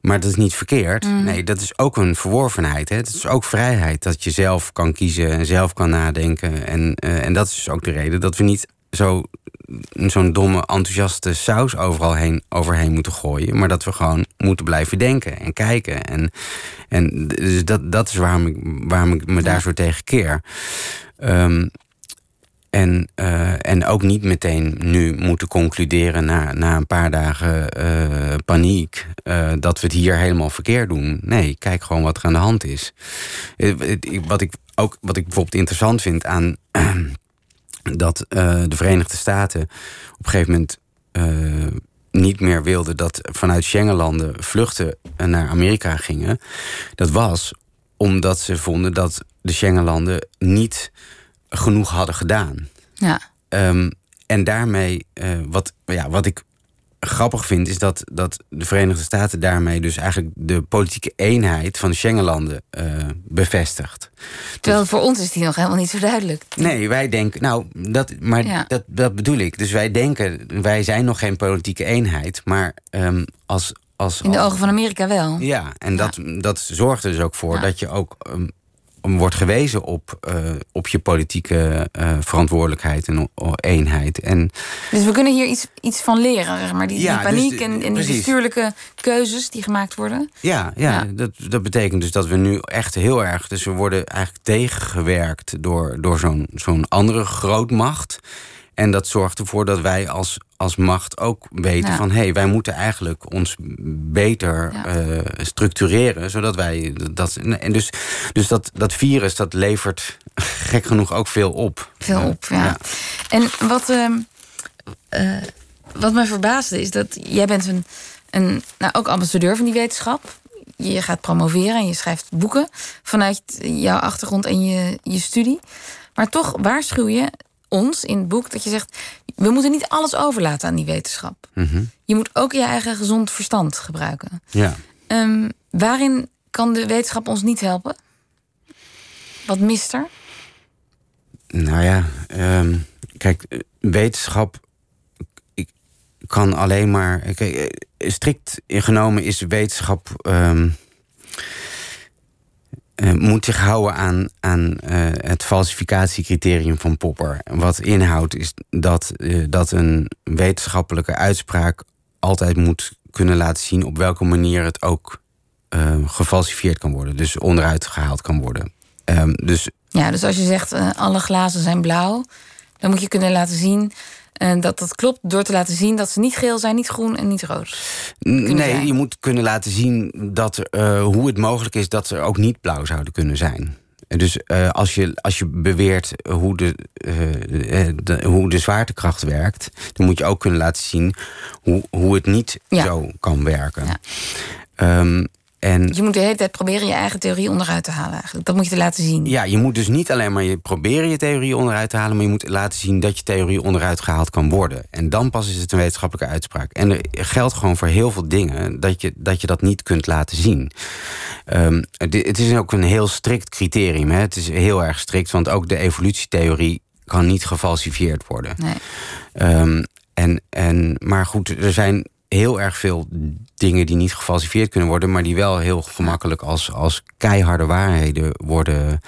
Maar dat is niet verkeerd. Nee, dat is ook een verworvenheid. Hè. Het is ook vrijheid dat je zelf kan kiezen en zelf kan nadenken. En, eh, en dat is dus ook de reden dat we niet zo zo'n domme, enthousiaste saus overal heen, overheen moeten gooien. Maar dat we gewoon moeten blijven denken en kijken. En, en dus dat, dat is waarom ik, waarom ik me daar zo tegen keer. Ehm, en, eh, en ook niet meteen nu moeten concluderen na, na een paar dagen eh, paniek eh, dat we het hier helemaal verkeerd doen. Nee, kijk gewoon wat er aan de hand is. Wat ik ook wat ik bijvoorbeeld interessant vind aan dat eh, de Verenigde Staten op een gegeven moment eh, niet meer wilden dat vanuit Schengenlanden vluchten naar Amerika gingen. Dat was omdat ze vonden dat de Schengenlanden niet genoeg hadden gedaan. Ja. Ehm, en daarmee, eh, wat, ja, wat ik grappig vind, is dat, dat de Verenigde Staten daarmee dus eigenlijk de politieke eenheid van de Schengenlanden eh, bevestigt. Terwijl voor ons is die nog helemaal niet zo duidelijk. Nee, wij denken, nou, dat, maar Ja. dat, dat bedoel ik. Dus wij denken, wij zijn nog geen politieke eenheid, maar ehm, als, als. In de ogen van Amerika wel. Ja, en Dat, dat zorgt er dus ook voor Ja. dat je ook ehm, wordt gewezen op, eh, op je politieke eh, verantwoordelijkheid en eenheid. En Dus we kunnen hier iets, iets van leren. Zeg maar. die, Ja, die paniek dus de- en, en die bestuurlijke keuzes die gemaakt worden. Ja, ja, Ja. Dat, dat betekent dus dat we nu echt heel erg... dus we worden eigenlijk tegengewerkt door, door zo'n zo'n andere grootmacht. En dat zorgt ervoor dat wij als, als macht ook weten Ja. van... hé, hey, wij moeten eigenlijk ons beter Ja. eh, structureren... zodat wij... Dat, en dus dus dat, dat virus, dat levert gek genoeg ook veel op. Veel op, ja. En wat, eh, wat mij verbaasde is dat jij bent een, een, nou, ook ambassadeur van die wetenschap. Je gaat promoveren en je schrijft boeken vanuit jouw achtergrond en je, je studie. Maar toch waarschuw je ons in het boek dat je zegt... we moeten niet alles overlaten aan die wetenschap. mhm, Je moet ook je eigen gezond verstand gebruiken. Ja. Ehm, waarin kan de wetenschap ons niet helpen? Wat mist er? Nou ja, ehm, kijk, eh, wetenschap ik, kan alleen maar. Kijk, eh, strikt genomen is wetenschap. ehm, eh, moet zich houden aan, aan eh, het falsificatiecriterium van Popper. Wat inhoudt is dat, eh, dat een wetenschappelijke uitspraak altijd moet kunnen laten zien op welke manier het ook gefalsifieerd kan worden. Dus onderuit gehaald kan worden. Ehm, dus Ja, dus als je zegt alle glazen zijn blauw, dan moet je kunnen laten zien eh, dat dat klopt door te laten zien dat ze niet geel zijn, niet groen en niet rood. Nee, zijn. je moet kunnen laten zien dat, eh, hoe het mogelijk is dat ze ook niet blauw zouden kunnen zijn. En Dus eh, als, je, als je beweert hoe de, eh, de- hoe de zwaartekracht werkt, dan moet je ook kunnen laten zien hoe, hoe het niet Ja. zo kan werken. Ja. Ehm, en Je moet de hele tijd proberen je eigen theorie onderuit te halen eigenlijk. Dat moet je te laten zien. ja, je moet dus niet alleen maar je proberen je theorie onderuit te halen, maar je moet laten zien dat je theorie onderuit gehaald kan worden. En dan pas is het een wetenschappelijke uitspraak. En er geldt gewoon voor heel veel dingen dat je dat, je dat niet kunt laten zien. Ehm, het het is ook een heel strikt criterium. Hè? Het is heel erg strikt, want ook de evolutietheorie kan niet gefalsifieerd worden. Nee. Ehm, en, en, maar goed, er zijn heel erg veel dingen die niet gefalsifieerd kunnen worden, maar die wel heel gemakkelijk als, als keiharde waarheden worden,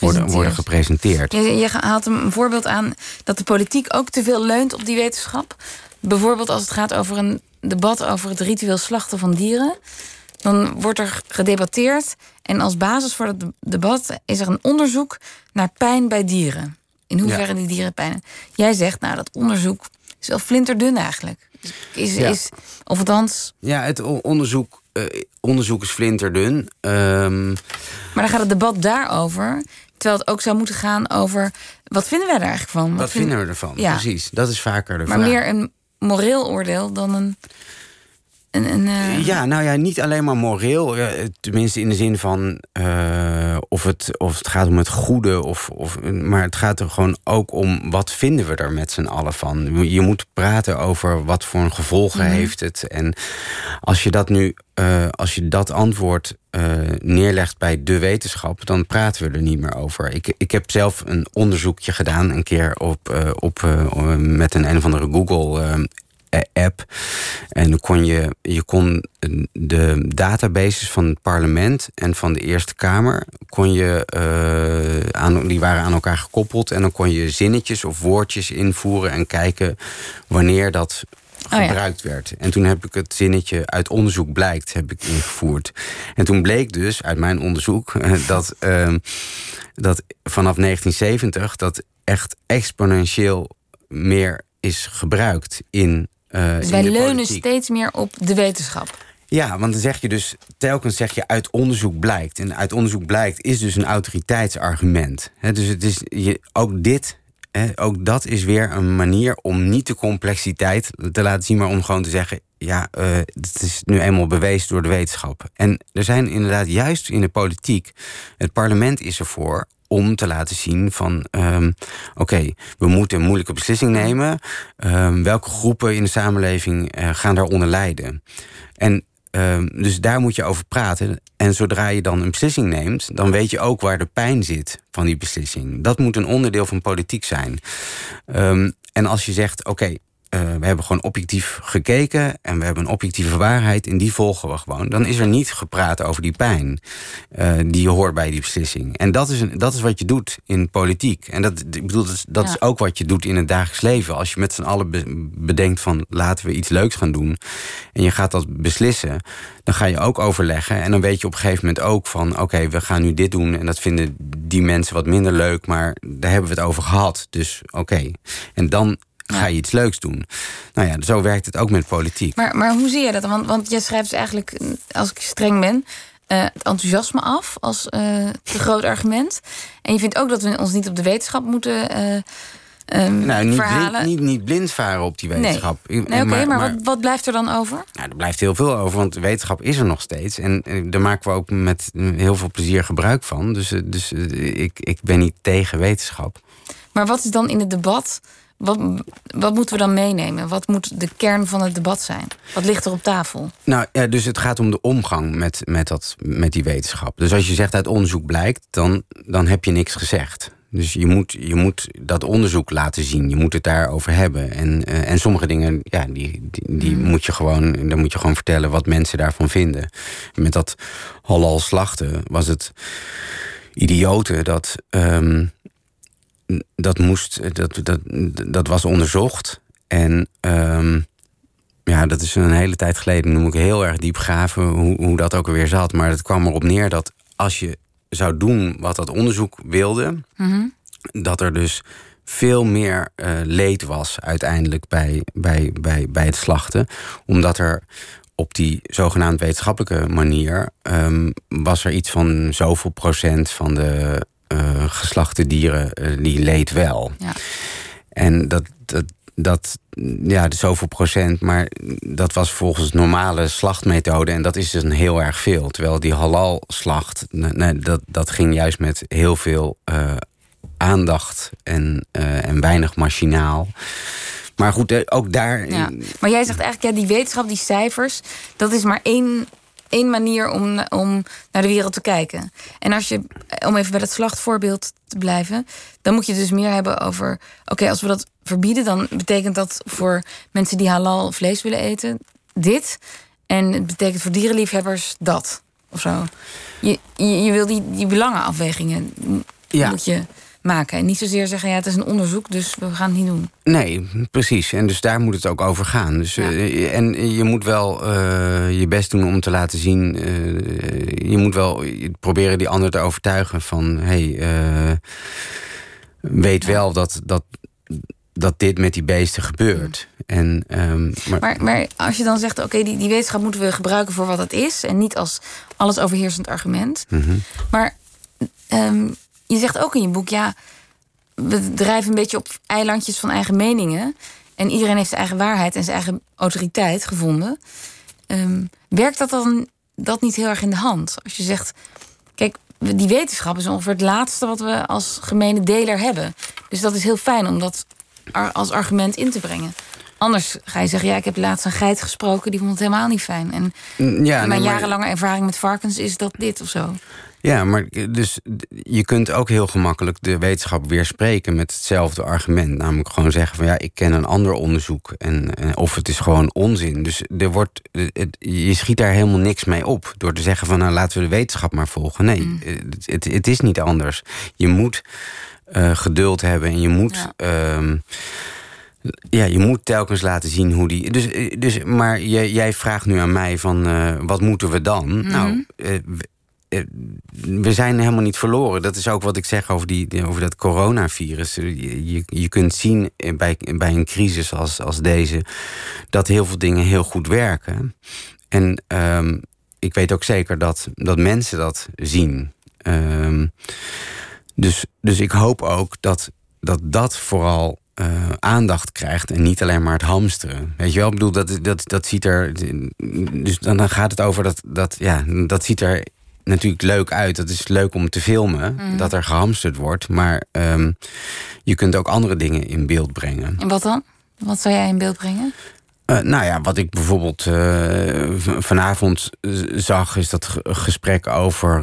worden, worden gepresenteerd. Je, je haalt een voorbeeld aan dat de politiek ook te veel leunt op die wetenschap. Bijvoorbeeld als het gaat over een debat over het ritueel slachten van dieren. Dan wordt er gedebatteerd en als basis voor dat debat is er een onderzoek naar pijn bij dieren. In hoeverre Ja. die dieren pijn. Jij zegt, nou, dat onderzoek is wel flinterdun eigenlijk. Is, Ja. is, of althans, Ja, het onderzoek, eh, onderzoek is flinterdun. Ehm, maar dan gaat het debat daarover. Terwijl het ook zou moeten gaan over wat vinden wij er eigenlijk van? wat vinden we ervan? Ja. Precies, dat is vaker de Maar vraag. meer een moreel oordeel dan een. Een, een eh, Ja, nou ja, niet alleen maar moreel. ja, Tenminste, in de zin van eh, of, het, of het gaat om het goede. Of, of, maar het gaat er gewoon ook om wat vinden we er met z'n allen van. Je moet praten over wat voor een gevolgen Mhm. heeft het. En als je dat nu, eh, als je dat antwoord eh, neerlegt bij de wetenschap, dan praten we er niet meer over. Ik, ik heb zelf een onderzoekje gedaan, een keer op, eh, op, eh, met een een of andere Google. App. En dan kon je, je kon de databases van het parlement en van de Eerste Kamer, kon je, eh, aan, die waren aan elkaar gekoppeld. En dan kon je zinnetjes of woordjes invoeren en kijken wanneer dat Oh ja. gebruikt werd. En toen heb ik het zinnetje uit onderzoek blijkt, heb ik ingevoerd. En toen bleek dus uit mijn onderzoek eh, dat, ehm, dat vanaf 1970 dat echt exponentieel meer is gebruikt in. Eh, dus wij leunen politiek. steeds meer op de wetenschap. Ja, want dan zeg je dus, telkens zeg je uit onderzoek blijkt. En uit onderzoek blijkt is dus een autoriteitsargument. Dus het is je, ook dit, ook dat is weer een manier om niet de complexiteit te laten zien, maar om gewoon te zeggen. Ja, eh, het is nu eenmaal bewezen door de wetenschap. En er zijn inderdaad juist in de politiek. Het parlement is ervoor om te laten zien van... ehm, oké, we moeten een moeilijke beslissing nemen. Ehm, welke groepen in de samenleving eh, gaan daaronder lijden? En ehm, dus daar moet je over praten. En zodra je dan een beslissing neemt... dan weet je ook waar de pijn zit van die beslissing. Dat moet een onderdeel van politiek zijn. En als je zegt, oké... we hebben gewoon objectief gekeken en we hebben een objectieve waarheid en die volgen we gewoon. Dan is er niet gepraat over die pijn eh, die je hoort bij die beslissing. En dat is, een, dat is wat je doet in politiek. En dat, ik bedoel, dat, is, dat Ja. is ook wat je doet in het dagelijks leven. Als je met z'n allen be- bedenkt van laten we iets leuks gaan doen en je gaat dat beslissen, dan ga je ook overleggen. En dan weet je op een gegeven moment ook van oké, we gaan nu dit doen en dat vinden die mensen wat minder leuk, maar daar hebben we het over gehad. Dus oké. En dan ga je iets leuks doen. Nou ja, zo werkt het ook met politiek. Maar, maar hoe zie je dat? Want, want jij schrijft dus eigenlijk, als ik streng ben, eh, het enthousiasme af als eh, te groot argument. En je vindt ook dat we ons niet op de wetenschap moeten eh, ehm, Nou, niet verhalen. blind, niet, niet blind varen op die wetenschap. Nee, oké, maar, wat, wat blijft er dan over? Nou, er blijft heel veel over, want wetenschap is er nog steeds. En eh, daar maken we ook met heel veel plezier gebruik van. Dus, dus ik, ik ben niet tegen wetenschap. Maar wat is dan in het debat? Wat, wat moeten we dan meenemen? Wat moet de kern van het debat zijn? Wat ligt er op tafel? Nou ja, dus het gaat om de omgang met, met, dat, met die wetenschap. Dus als je zegt uit onderzoek blijkt, dan, dan heb je niks gezegd. Dus je moet, je moet dat onderzoek laten zien. Je moet het daarover hebben. En, eh, en sommige dingen, ja, die, die, die moet je gewoon, dan moet je gewoon vertellen wat mensen daarvan vinden. Met dat halal slachten was het idiote dat. ehm, dat moest, dat, dat, dat was onderzocht. En ehm, ja, dat is een hele tijd geleden. Moet ik heel erg diep graven hoe, hoe dat ook alweer zat. Maar het kwam erop neer dat als je zou doen wat dat onderzoek wilde, dat er dus veel meer eh, leed was uiteindelijk bij, bij, bij, bij het slachten. Omdat er op die zogenaamd wetenschappelijke manier ehm, was er iets van zoveel procent van de eh, geslachte dieren eh, die leed wel. Ja. En dat, dat, dat, ja, zoveel procent, maar dat was volgens normale slachtmethode. En dat is dus een heel erg veel. Terwijl die halal-slacht, nee, nee, dat, dat ging juist met heel veel eh, aandacht en, en weinig machinaal. Maar goed, ook daar. Ja. Maar jij zegt eigenlijk, ja, die wetenschap, die cijfers, dat is maar één, één manier om, om naar de wereld te kijken. En als je, om even bij dat slachtvoorbeeld te blijven, dan moet je dus meer hebben over, oké, als we dat verbieden, dan betekent dat voor mensen die halal vlees willen eten, dit. En het betekent voor dierenliefhebbers dat. Of zo. Je, je, je wil die, die belangenafwegingen Ja. moet je maken. En niet zozeer zeggen, ja, het is een onderzoek, dus we gaan het niet doen. Nee, precies. En dus daar moet het ook over gaan. Dus, Ja. eh, en je moet wel eh, je best doen om te laten zien. eh, je moet wel proberen die ander te overtuigen van: hey, weet wel dat, dat, dat dit met die beesten gebeurt. En, ehm, maar, Maar, maar als je dan zegt, oké, die, die wetenschap moeten we gebruiken voor wat het is... en niet als alles overheersend argument. Mhm. Maar ehm, je zegt ook in je boek, ja, we drijven een beetje op eilandjes van eigen meningen. En iedereen heeft zijn eigen waarheid en zijn eigen autoriteit gevonden. Ehm, werkt dat dan dat niet heel erg in de hand? Als je zegt, kijk, die wetenschap is ongeveer het laatste wat we als gemene deler hebben. Dus dat is heel fijn om dat als argument in te brengen. Anders ga je zeggen, ja, ik heb laatst een geit gesproken, die vond het helemaal niet fijn. En Ja, nee, mijn maar- jarenlange ervaring met varkens is dat dit of zo. Ja, maar dus je kunt ook heel gemakkelijk de wetenschap weerspreken met hetzelfde argument. Namelijk gewoon zeggen van ja, ik ken een ander onderzoek. En, en- of het is gewoon onzin. Dus er wordt, het- je schiet daar helemaal niks mee op. Door te zeggen van nou laten we de wetenschap maar volgen. Nee, het, het, het is niet anders. Je moet eh, geduld hebben en je moet. Ja. ehm, ja, je moet telkens laten zien hoe die. Dus, eh, dus, maar jij, jij vraagt nu aan mij van eh, wat moeten we dan? Nou, eh, we- eh, we zijn helemaal niet verloren. Dat is ook wat ik zeg over, die, over dat coronavirus. Je, je, je kunt zien eh, bij, bij een crisis als, als deze dat heel veel dingen heel goed werken. En ehm, ik weet ook zeker dat, dat mensen dat zien. Ehm, dus, dus ik hoop ook dat dat, dat vooral eh, aandacht krijgt en niet alleen maar het hamsteren. Weet je wel, ik bedoel, dat, dat, dat ziet er. Dus dan gaat het over dat, dat, ja, dat ziet er natuurlijk leuk uit. Dat is leuk om te filmen, dat er gehamsterd wordt. Maar ehm, je kunt ook andere dingen in beeld brengen. En wat dan? Wat zou jij in beeld brengen? Eh, nou ja, wat ik bijvoorbeeld eh, vanavond eh, zag, is dat ge- gesprek over,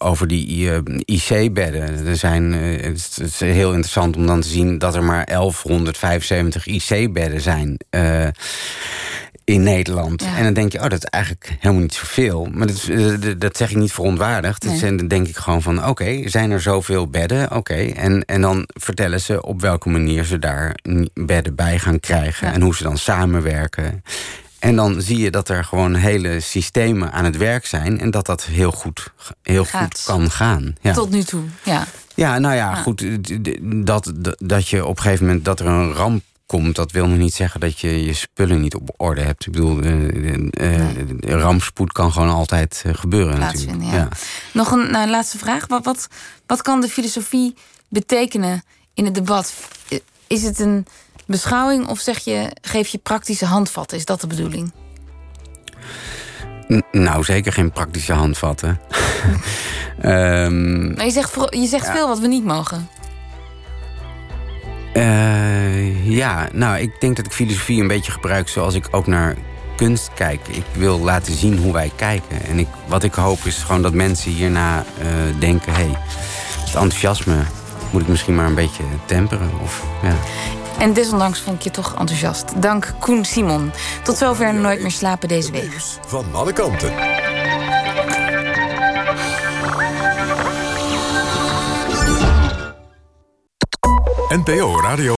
over die IC-bedden. Er zijn, het is heel interessant om dan te zien dat er maar 1175 IC-bedden zijn. In Nederland. Ja. En dan denk je, oh, dat is eigenlijk helemaal niet zoveel. Maar dat, eh, dat zeg ik niet verontwaardigd. Nee. Nee. Dan denk ik gewoon van, oké, zijn er zoveel bedden? Oké. En, en dan vertellen ze op welke manier ze daar bedden bij gaan krijgen. Ja. En hoe ze dan samenwerken. En dan zie je dat er gewoon hele systemen aan het werk zijn. En dat dat heel goed, heel Gaat. goed kan gaan. Ja. Tot nu toe, ja. Ja, nou ja, goed. dat, dat je op een gegeven moment dat er een ramp komt, dat wil nog niet zeggen dat je je spullen niet op orde hebt. Ik bedoel, eh, rampspoed kan gewoon altijd gebeuren natuurlijk. ja. Nog een nou, laatste vraag. Wat, wat, wat kan de filosofie betekenen in het debat? Is het een beschouwing of zeg je, geef je praktische handvatten? Is dat de bedoeling? N- Nou, zeker geen praktische handvatten. Ehm, Maar je zegt, je zegt veel wat we niet mogen. Eh, ja, nou, ik denk dat ik filosofie een beetje gebruik zoals ik ook naar kunst kijk. Ik wil laten zien hoe wij kijken. En ik, wat ik hoop is gewoon dat mensen hierna eh, denken... hé, hey, het enthousiasme moet ik misschien maar een beetje temperen. Of, ja. En desondanks vond ik je toch enthousiast. Dank Koen Simon. Tot zover Nooit meer slapen deze week. Van alle kanten. NPO Radio